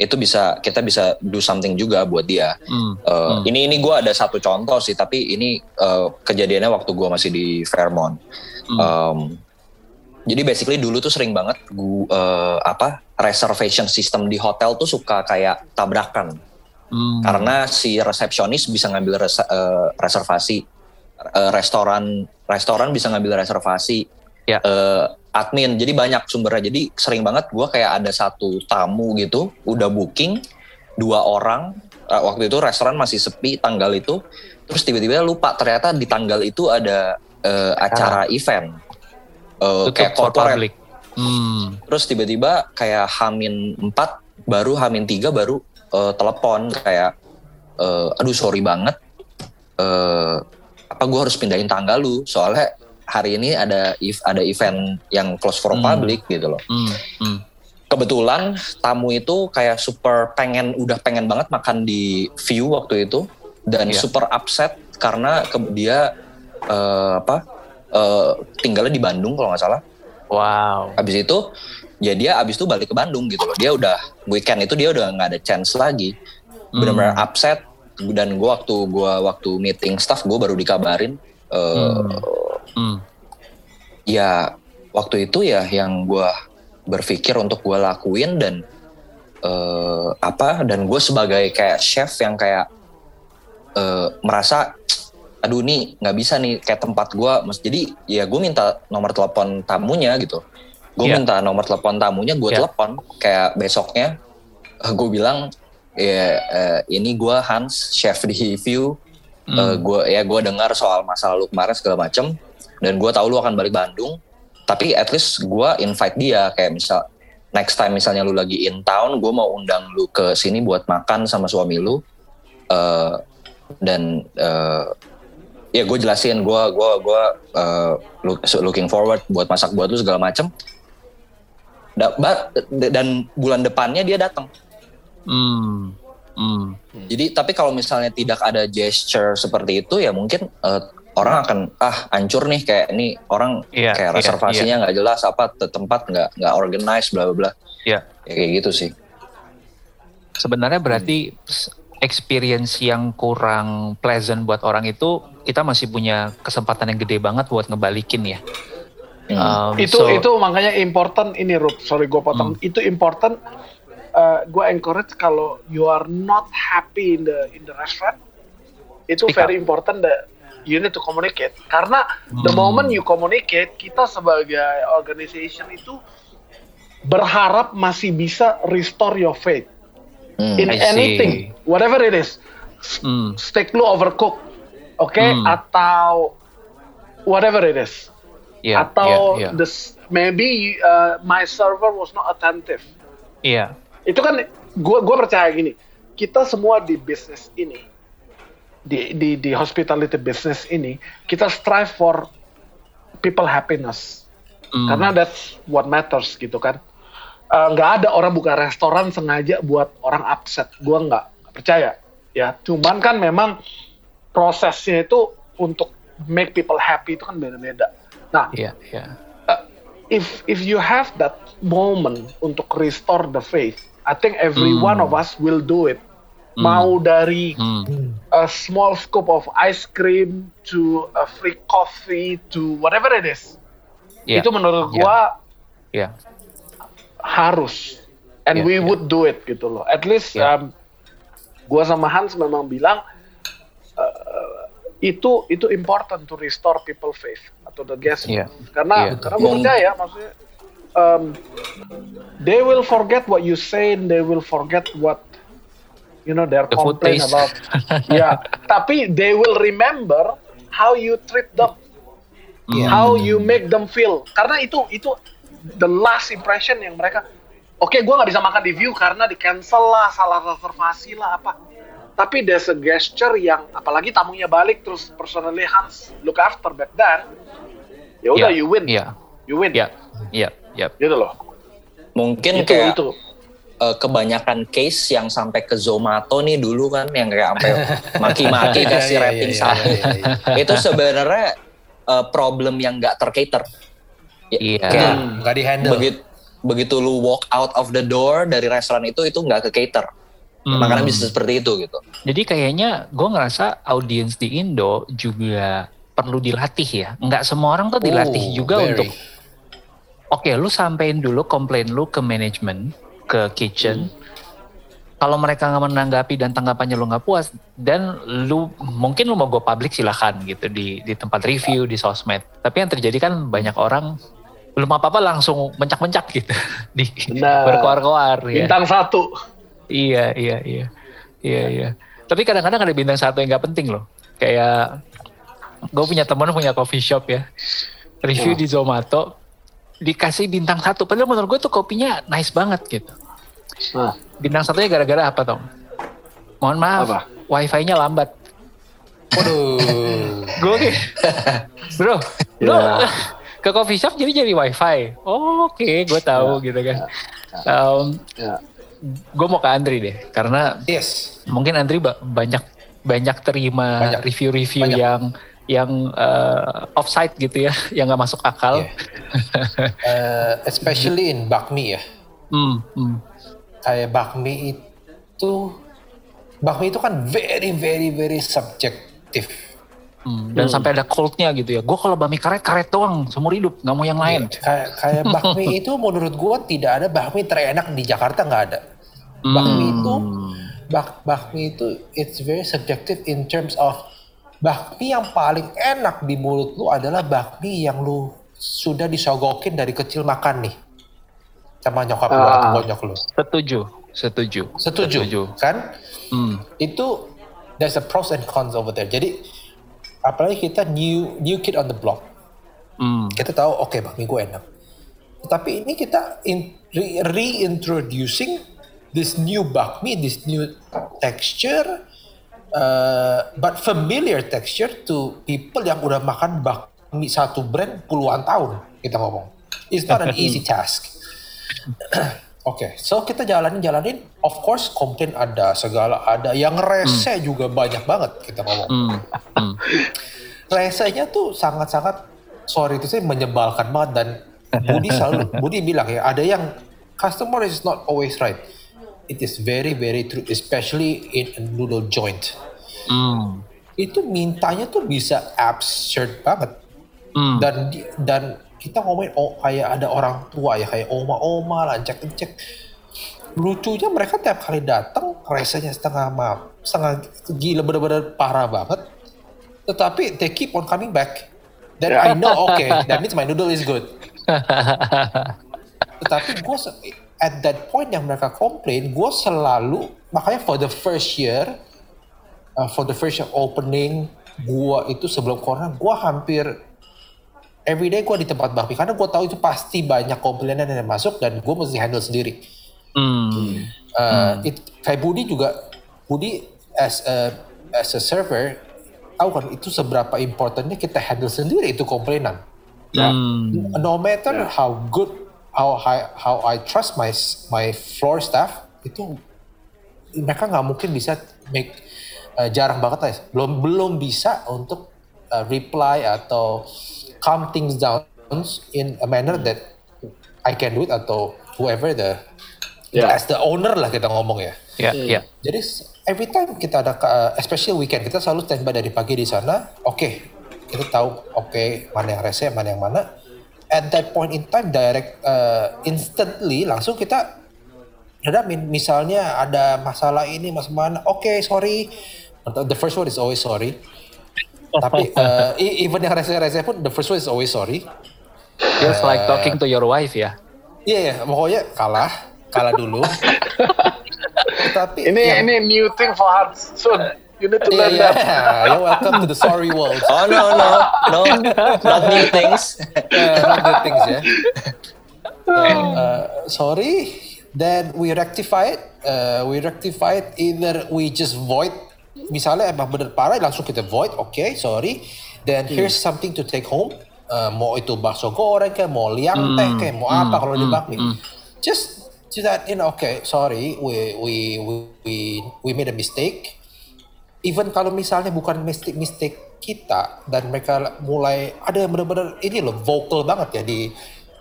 itu bisa kita bisa do something juga buat dia. Hmm. Uh, hmm. Ini ini gue ada satu contoh sih, tapi ini uh, kejadiannya waktu gue masih di Fairmont. Hmm. Um, jadi basically dulu tuh sering banget gua uh, apa reservation system di hotel tuh suka kayak tabrakan Hmm. Karena si resepsionis bisa ngambil res, uh, reservasi, uh, restoran restoran bisa ngambil reservasi, ya. uh, admin. Jadi banyak sumbernya. Jadi sering banget gue kayak ada satu tamu gitu, udah booking dua orang, uh, waktu itu restoran masih sepi tanggal itu terus tiba-tiba lupa ternyata di tanggal itu ada uh, acara event uh, kayak corporate Hmm. Terus tiba-tiba kayak Hamin 4 baru Hamin 3 baru uh, telepon kayak uh, aduh sorry banget uh, apa gue harus pindahin tanggal lu soalnya hari ini ada ada event yang close for hmm. public gitu loh. Hmm. Hmm. Kebetulan tamu itu kayak super pengen udah pengen banget makan di view waktu itu dan yeah. super upset karena ke, dia uh, apa uh, tinggalnya di Bandung kalau nggak salah Wow. Habis itu ya dia abis itu balik ke Bandung gitu loh. Dia udah weekend itu dia udah nggak ada chance lagi. Benar-benar hmm. upset dan gue waktu gua waktu meeting staff gue baru dikabarin uh, hmm. Hmm. ya waktu itu ya yang gue berpikir untuk gue lakuin dan uh, apa dan gue sebagai kayak chef yang kayak uh, merasa aduh nih nggak bisa nih kayak tempat gue mas jadi ya gue minta nomor telepon tamunya gitu gue yeah. minta nomor telepon tamunya gue yeah. telepon kayak besoknya uh, gue bilang ya uh, ini gue Hans chef di View mm. uh, gue ya gue dengar soal masalah lu kemarin segala macem dan gue tahu lu akan balik Bandung tapi at least gue invite dia kayak misal next time misalnya lu lagi in town gue mau undang lu ke sini buat makan sama suami lu uh, dan uh, ya gue jelasin gue gue gue uh, looking forward buat masak buat lu segala macem dan bulan depannya dia datang hmm. Hmm. jadi tapi kalau misalnya tidak ada gesture seperti itu ya mungkin uh, orang akan ah hancur nih kayak ini orang yeah, kayak iya, reservasinya nggak yeah, yeah. jelas apa tempat nggak nggak organize bla bla bla yeah. ya kayak gitu sih sebenarnya berarti hmm experience yang kurang pleasant buat orang itu kita masih punya kesempatan yang gede banget buat ngebalikin ya. Hmm. Um, itu so, itu makanya important ini Rup, sorry gue potong. Hmm. Itu important. Uh, gue encourage kalau you are not happy in the in the restaurant, itu very up. important that you need to communicate. Karena hmm. the moment you communicate, kita sebagai organization itu berharap masih bisa restore your faith mm, in I anything, see. whatever it is. Mm. Steak lu overcook, oke? Okay? Mm. Atau whatever it is. Yeah, Atau yeah, yeah. this maybe uh, my server was not attentive. Iya. Yeah. Itu kan gua gua percaya gini. Kita semua di bisnis ini di di di hospitality business ini kita strive for people happiness. Mm. Karena that's what matters gitu kan Eh, nggak uh, ada orang buka restoran sengaja buat orang upset gue nggak percaya ya cuman kan memang prosesnya itu untuk make people happy itu kan beda-beda nah yeah, yeah. Uh, if if you have that moment untuk restore the faith I think every mm. one of us will do it mm. mau dari mm. a small scoop of ice cream to a free coffee to whatever it is yeah. itu menurut yeah. gua yeah harus and yeah, we yeah. would do it gitu loh at least yeah. um, gua sama Hans memang bilang uh, itu itu important to restore people faith atau the guest yeah. karena yeah. karena gue percaya maksudnya um, they will forget what you say and they will forget what you know their the complaint about ya yeah. tapi they will remember how you treat them yeah. how you make them feel karena itu itu the last impression yang mereka oke okay, gue nggak bisa makan di view karena di cancel lah salah reservasi lah apa tapi there's a gesture yang apalagi tamunya balik terus personally Hans look after back then ya udah yeah, you win yeah. you win ya yeah, ya yeah, gitu loh mungkin itu, kayak itu uh, kebanyakan case yang sampai ke Zomato nih dulu kan yang kayak sampai maki-maki kasih iya, iya, rating iya, salah itu sebenarnya uh, problem yang nggak tercater Iya. Yeah. Nggak di handle. Begitu, begitu lu walk out of the door dari restoran itu itu nggak ke cater. Hmm. Makanya bisa seperti itu gitu. Jadi kayaknya gue ngerasa audiens di Indo juga perlu dilatih ya. Nggak semua orang tuh dilatih oh, juga very. untuk Oke, okay, lu sampein dulu komplain lu ke manajemen, ke kitchen. Hmm. Kalau mereka nggak menanggapi dan tanggapannya lu nggak puas, dan lu mungkin lu mau go public silahkan gitu di di tempat review di sosmed. Tapi yang terjadi kan banyak orang belum apa-apa langsung mencak-mencak gitu di berkoar-koar ya. Bintang satu. Iya, iya, iya. Iya iya. Tapi kadang-kadang ada bintang satu yang nggak penting loh. Kayak gue punya teman punya coffee shop ya. Review oh. di Zomato dikasih bintang satu. Padahal menurut gue tuh kopinya nice banget gitu. Nah. Bintang satunya gara-gara apa Tom? Mohon maaf, apa? wifi-nya lambat. Waduh. gue bro, bro, yeah. ke coffee shop jadi jadi wifi. Oh, Oke, okay, gue tahu yeah. gitu kan. Um, yeah. Gue mau ke Andri deh, karena yes. mungkin Andri banyak banyak terima review-review yang yang uh, offside gitu ya, yang nggak masuk akal. Yeah. uh, especially in bakmi ya. Hmm, hmm. Kayak bakmi itu, bakmi itu kan very very very subjektif. Hmm, dan hmm. sampai ada cultnya gitu ya. Gue kalau bakmi karet karet doang seumur hidup, nggak mau yang lain. Yeah, kayak kayak bakmi itu menurut gue tidak ada bakmi terenak di Jakarta nggak ada. Bakmi hmm. itu bak bakmi itu it's very subjective in terms of bakmi yang paling enak di mulut lu adalah bakmi yang lu sudah disogokin dari kecil makan nih sama nyokap lu atau ah. bonyok lu. Setuju, setuju. Setuju, setuju. kan? Hmm. Itu there's a pros and cons over there. Jadi apalagi kita new new kid on the block. Hmm. Kita tahu oke okay, bakmi gue enak. Tapi ini kita in, re reintroducing this new bakmi, this new texture, uh, but familiar texture to people yang udah makan bakmi satu brand puluhan tahun kita ngomong. It's not an easy task. Oke, okay, so kita jalanin jalanin. Of course, komplain ada segala ada. Yang rese hmm. juga banyak banget kita ngomong. Hmm. Hmm. Resenya tuh sangat-sangat sorry itu saya menyebalkan banget dan Budi selalu Budi bilang ya ada yang customer is not always right. It is very very true, especially in a noodle joint. Mm. Itu mintanya tuh bisa absurd banget. Mm. Dan dan kita ngomongin oh kayak ada orang tua ya kayak oma-oma lancak-lancak. Lucunya mereka tiap kali datang resenya setengah maaf, setengah gila bener-bener parah banget. Tetapi they keep on coming back. Then I know okay, that means my noodle is good. Tetapi gue at that point yang mereka komplain, gue selalu makanya for the first year uh, for the first opening gua itu sebelum corona gua hampir everyday gua di tempat bakmi karena gua tahu itu pasti banyak komplainan yang masuk dan gua mesti handle sendiri. Hmm. Uh, hmm. It, kayak Budi juga Budi as a as a server tahu kan itu seberapa importantnya kita handle sendiri itu komplainan. Hmm. No matter yeah. how good how high how I trust my my floor staff itu mereka nggak mungkin bisa make uh, jarang banget lah belum belum bisa untuk uh, reply atau calm things down in a manner that I can do it atau whoever the yeah. as the owner lah kita ngomong ya. Yeah, hmm. yeah. Jadi every time kita ada uh, especially weekend kita selalu standby dari pagi di sana. Oke, okay, kita tahu oke okay, mana yang rese, mana yang mana. At that point in time direct uh, instantly langsung kita ada misalnya ada masalah ini mas mana oke okay, sorry The first one is always sorry. Tapi uh, even yang rese-rese pun the first one is always sorry. Feels uh, like talking to your wife ya. Iya yeah, yeah, pokoknya kalah, kalah dulu. Tapi ini yang, ini new thing for hearts soon. You need to yeah, learn yeah. that. You're welcome to the sorry world. Oh no no no, not new things. uh, not new things ya. Yeah. Uh, sorry. Then we rectify it. Uh, we rectify it either we just void misalnya emang bener parah langsung kita void oke okay, sorry then hmm. here's something to take home uh, mau itu bakso goreng kayak mau liang teh hmm. kayak mau apa hmm. kalau di bakmi hmm. just to that you know okay sorry we we we we made a mistake even kalau misalnya bukan mistake kita dan mereka mulai ada yang benar-benar ini loh vocal banget ya di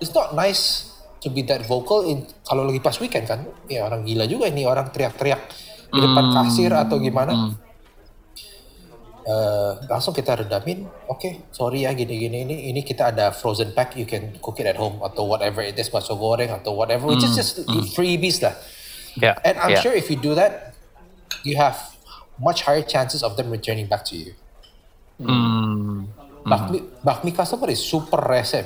it's not nice to be that vocal in kalau lagi pas weekend kan ya orang gila juga ini orang teriak-teriak di depan hmm. kasir atau gimana hmm uh, langsung kita redamin oke okay, sorry ya gini gini ini ini kita ada frozen pack you can cook it at home atau whatever it is bakso goreng atau whatever mm, which is hmm, just mm. freebies lah yeah and I'm yeah. sure if you do that you have much higher chances of them returning back to you mm. bakmi bakmi customer is super rese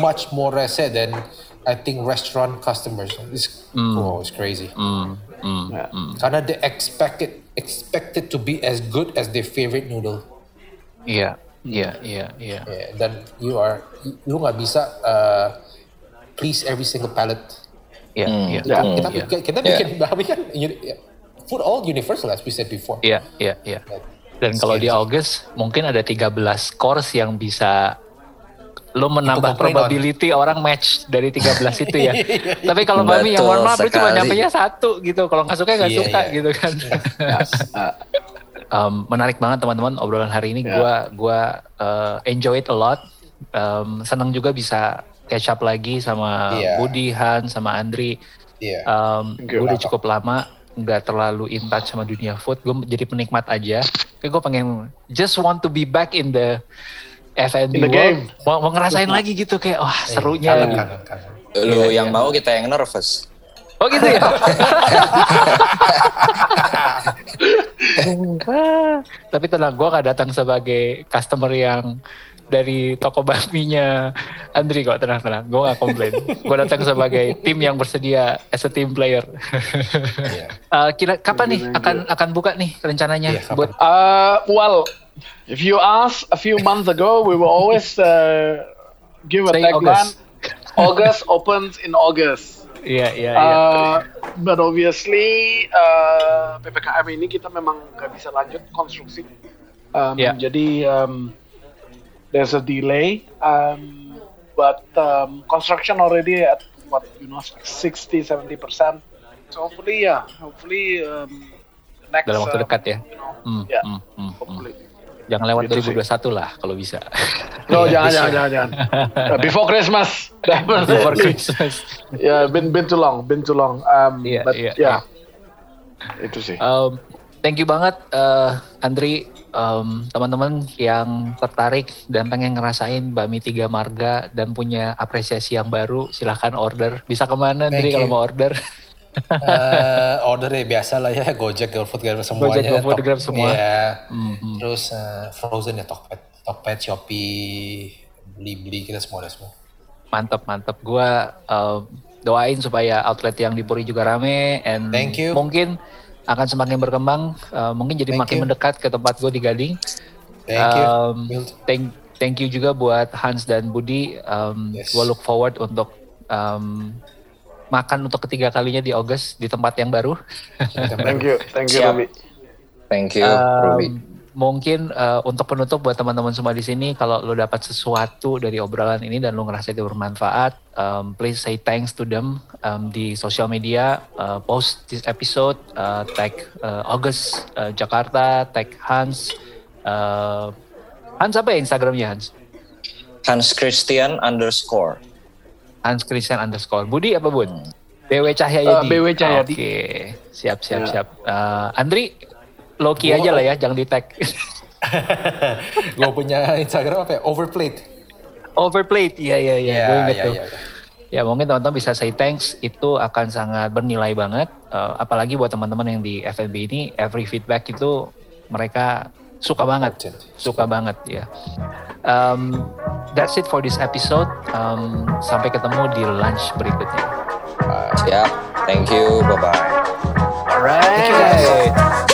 much more rese than I think restaurant customers it's mm. oh it's crazy mm. Mm, yeah. mm. Karena they expect it, expect it to be as good as their favorite noodle. Iya, iya, iya, iya. Dan you are, lu nggak bisa uh, please every single palate. Iya, mm, iya. Kita, kita, yeah. kita bikin, yeah. kan food all universal as we said before. Iya, iya, iya. Dan kalau di August mungkin ada 13 course yang bisa lo menambah probability on. orang match dari 13 itu ya. Tapi kalau Mami yang mohon maaf lu cuma nyampe satu gitu. Kalau nggak suka nggak yeah, suka yeah. gitu kan. um, menarik banget teman-teman obrolan hari ini. Yeah. Gua gua uh, enjoy it a lot. Um, senang juga bisa catch up lagi sama yeah. Budi, Han, sama Andri. Yeah. Um, gue udah cukup lama nggak terlalu in touch sama dunia food. Gue jadi penikmat aja. Kayak gue pengen just want to be back in the the game. Mau, mau ngerasain lagi gitu kayak wah eh, serunya kangen, kangen, kangen. Lu iya, yang iya. mau kita yang nervous. Oh gitu ya. Tapi tenang, gue gak datang sebagai customer yang dari toko bakminya Andri kok tenang tenang gue gak komplain gue datang sebagai tim yang bersedia as a team player yeah. uh, kira kapan nih akan akan buka nih rencananya yeah, buat uh, well If you ask a few months ago, we will always uh, give a Say tagline. August. August opens in August. Iya, iya, iya. Uh, but obviously uh, ppkm ini kita memang nggak bisa lanjut konstruksi. Um, yeah. Jadi um, there's a delay, um, but um, construction already at what you know 60 70 percent. So hopefully ya, yeah, hopefully um, next dalam waktu dekat ya. You know, hmm, yeah, hmm, hmm. hopefully. Jangan lewat gitu 2021 sih. lah kalau bisa. No, jangan, jangan, jangan, jangan. Uh, before Christmas. Before Christmas. yeah, been been too long, been too long. Um, yeah, but yeah. yeah. Itu sih. Um, thank you banget, uh, Andri. Um, teman-teman yang tertarik dan pengen ngerasain Bami Tiga Marga dan punya apresiasi yang baru, silahkan order. Bisa ke mana, Andri, kalau mau order? uh, order ya biasa lah ya Gojek, GoFood, Grab semuanya. Gojek, GoFood, Grab semua. Ya. Mm-hmm. Terus uh, Frozen ya Tokped, Tokped, Shopee, beli-beli kita semua ada semua. Mantap, mantap. Gua uh, doain supaya outlet yang di Puri juga rame and Thank you. mungkin akan semakin berkembang, uh, mungkin jadi Thank makin you. mendekat ke tempat gue di Gading. Thank you. Um, thank, thank you juga buat Hans dan Budi. Um, yes. Gue look forward untuk um, makan untuk ketiga kalinya di August di tempat yang baru. thank you, thank you, Robi. Thank you, um, Mungkin uh, untuk penutup buat teman-teman semua di sini, kalau lo dapat sesuatu dari obrolan ini dan lo ngerasa itu bermanfaat, um, please say thanks to them um, di sosial media, uh, post this episode, uh, tag uh, August uh, Jakarta, tag Hans. Uh, Hans apa ya Instagramnya Hans? Hans Christian underscore. Hans Christian underscore. Budi apa Bun? BW Cahyadi. Uh, BW Cahyadi. Oke, okay. siap siap ya. siap. Uh, Andri, Loki aja lah ya, jangan di tag. gue punya Instagram apa ya? Overplayed. Overplayed, iya iya iya. Yeah, gue inget yeah, tuh. Yeah, Ya mungkin teman-teman bisa say thanks itu akan sangat bernilai banget. Uh, apalagi buat teman-teman yang di FNB ini, every feedback itu mereka suka banget, suka banget ya. Um, that's it for this episode. Um, sampai ketemu di lunch berikutnya. Uh, siap. Thank you. Bye bye. Alright.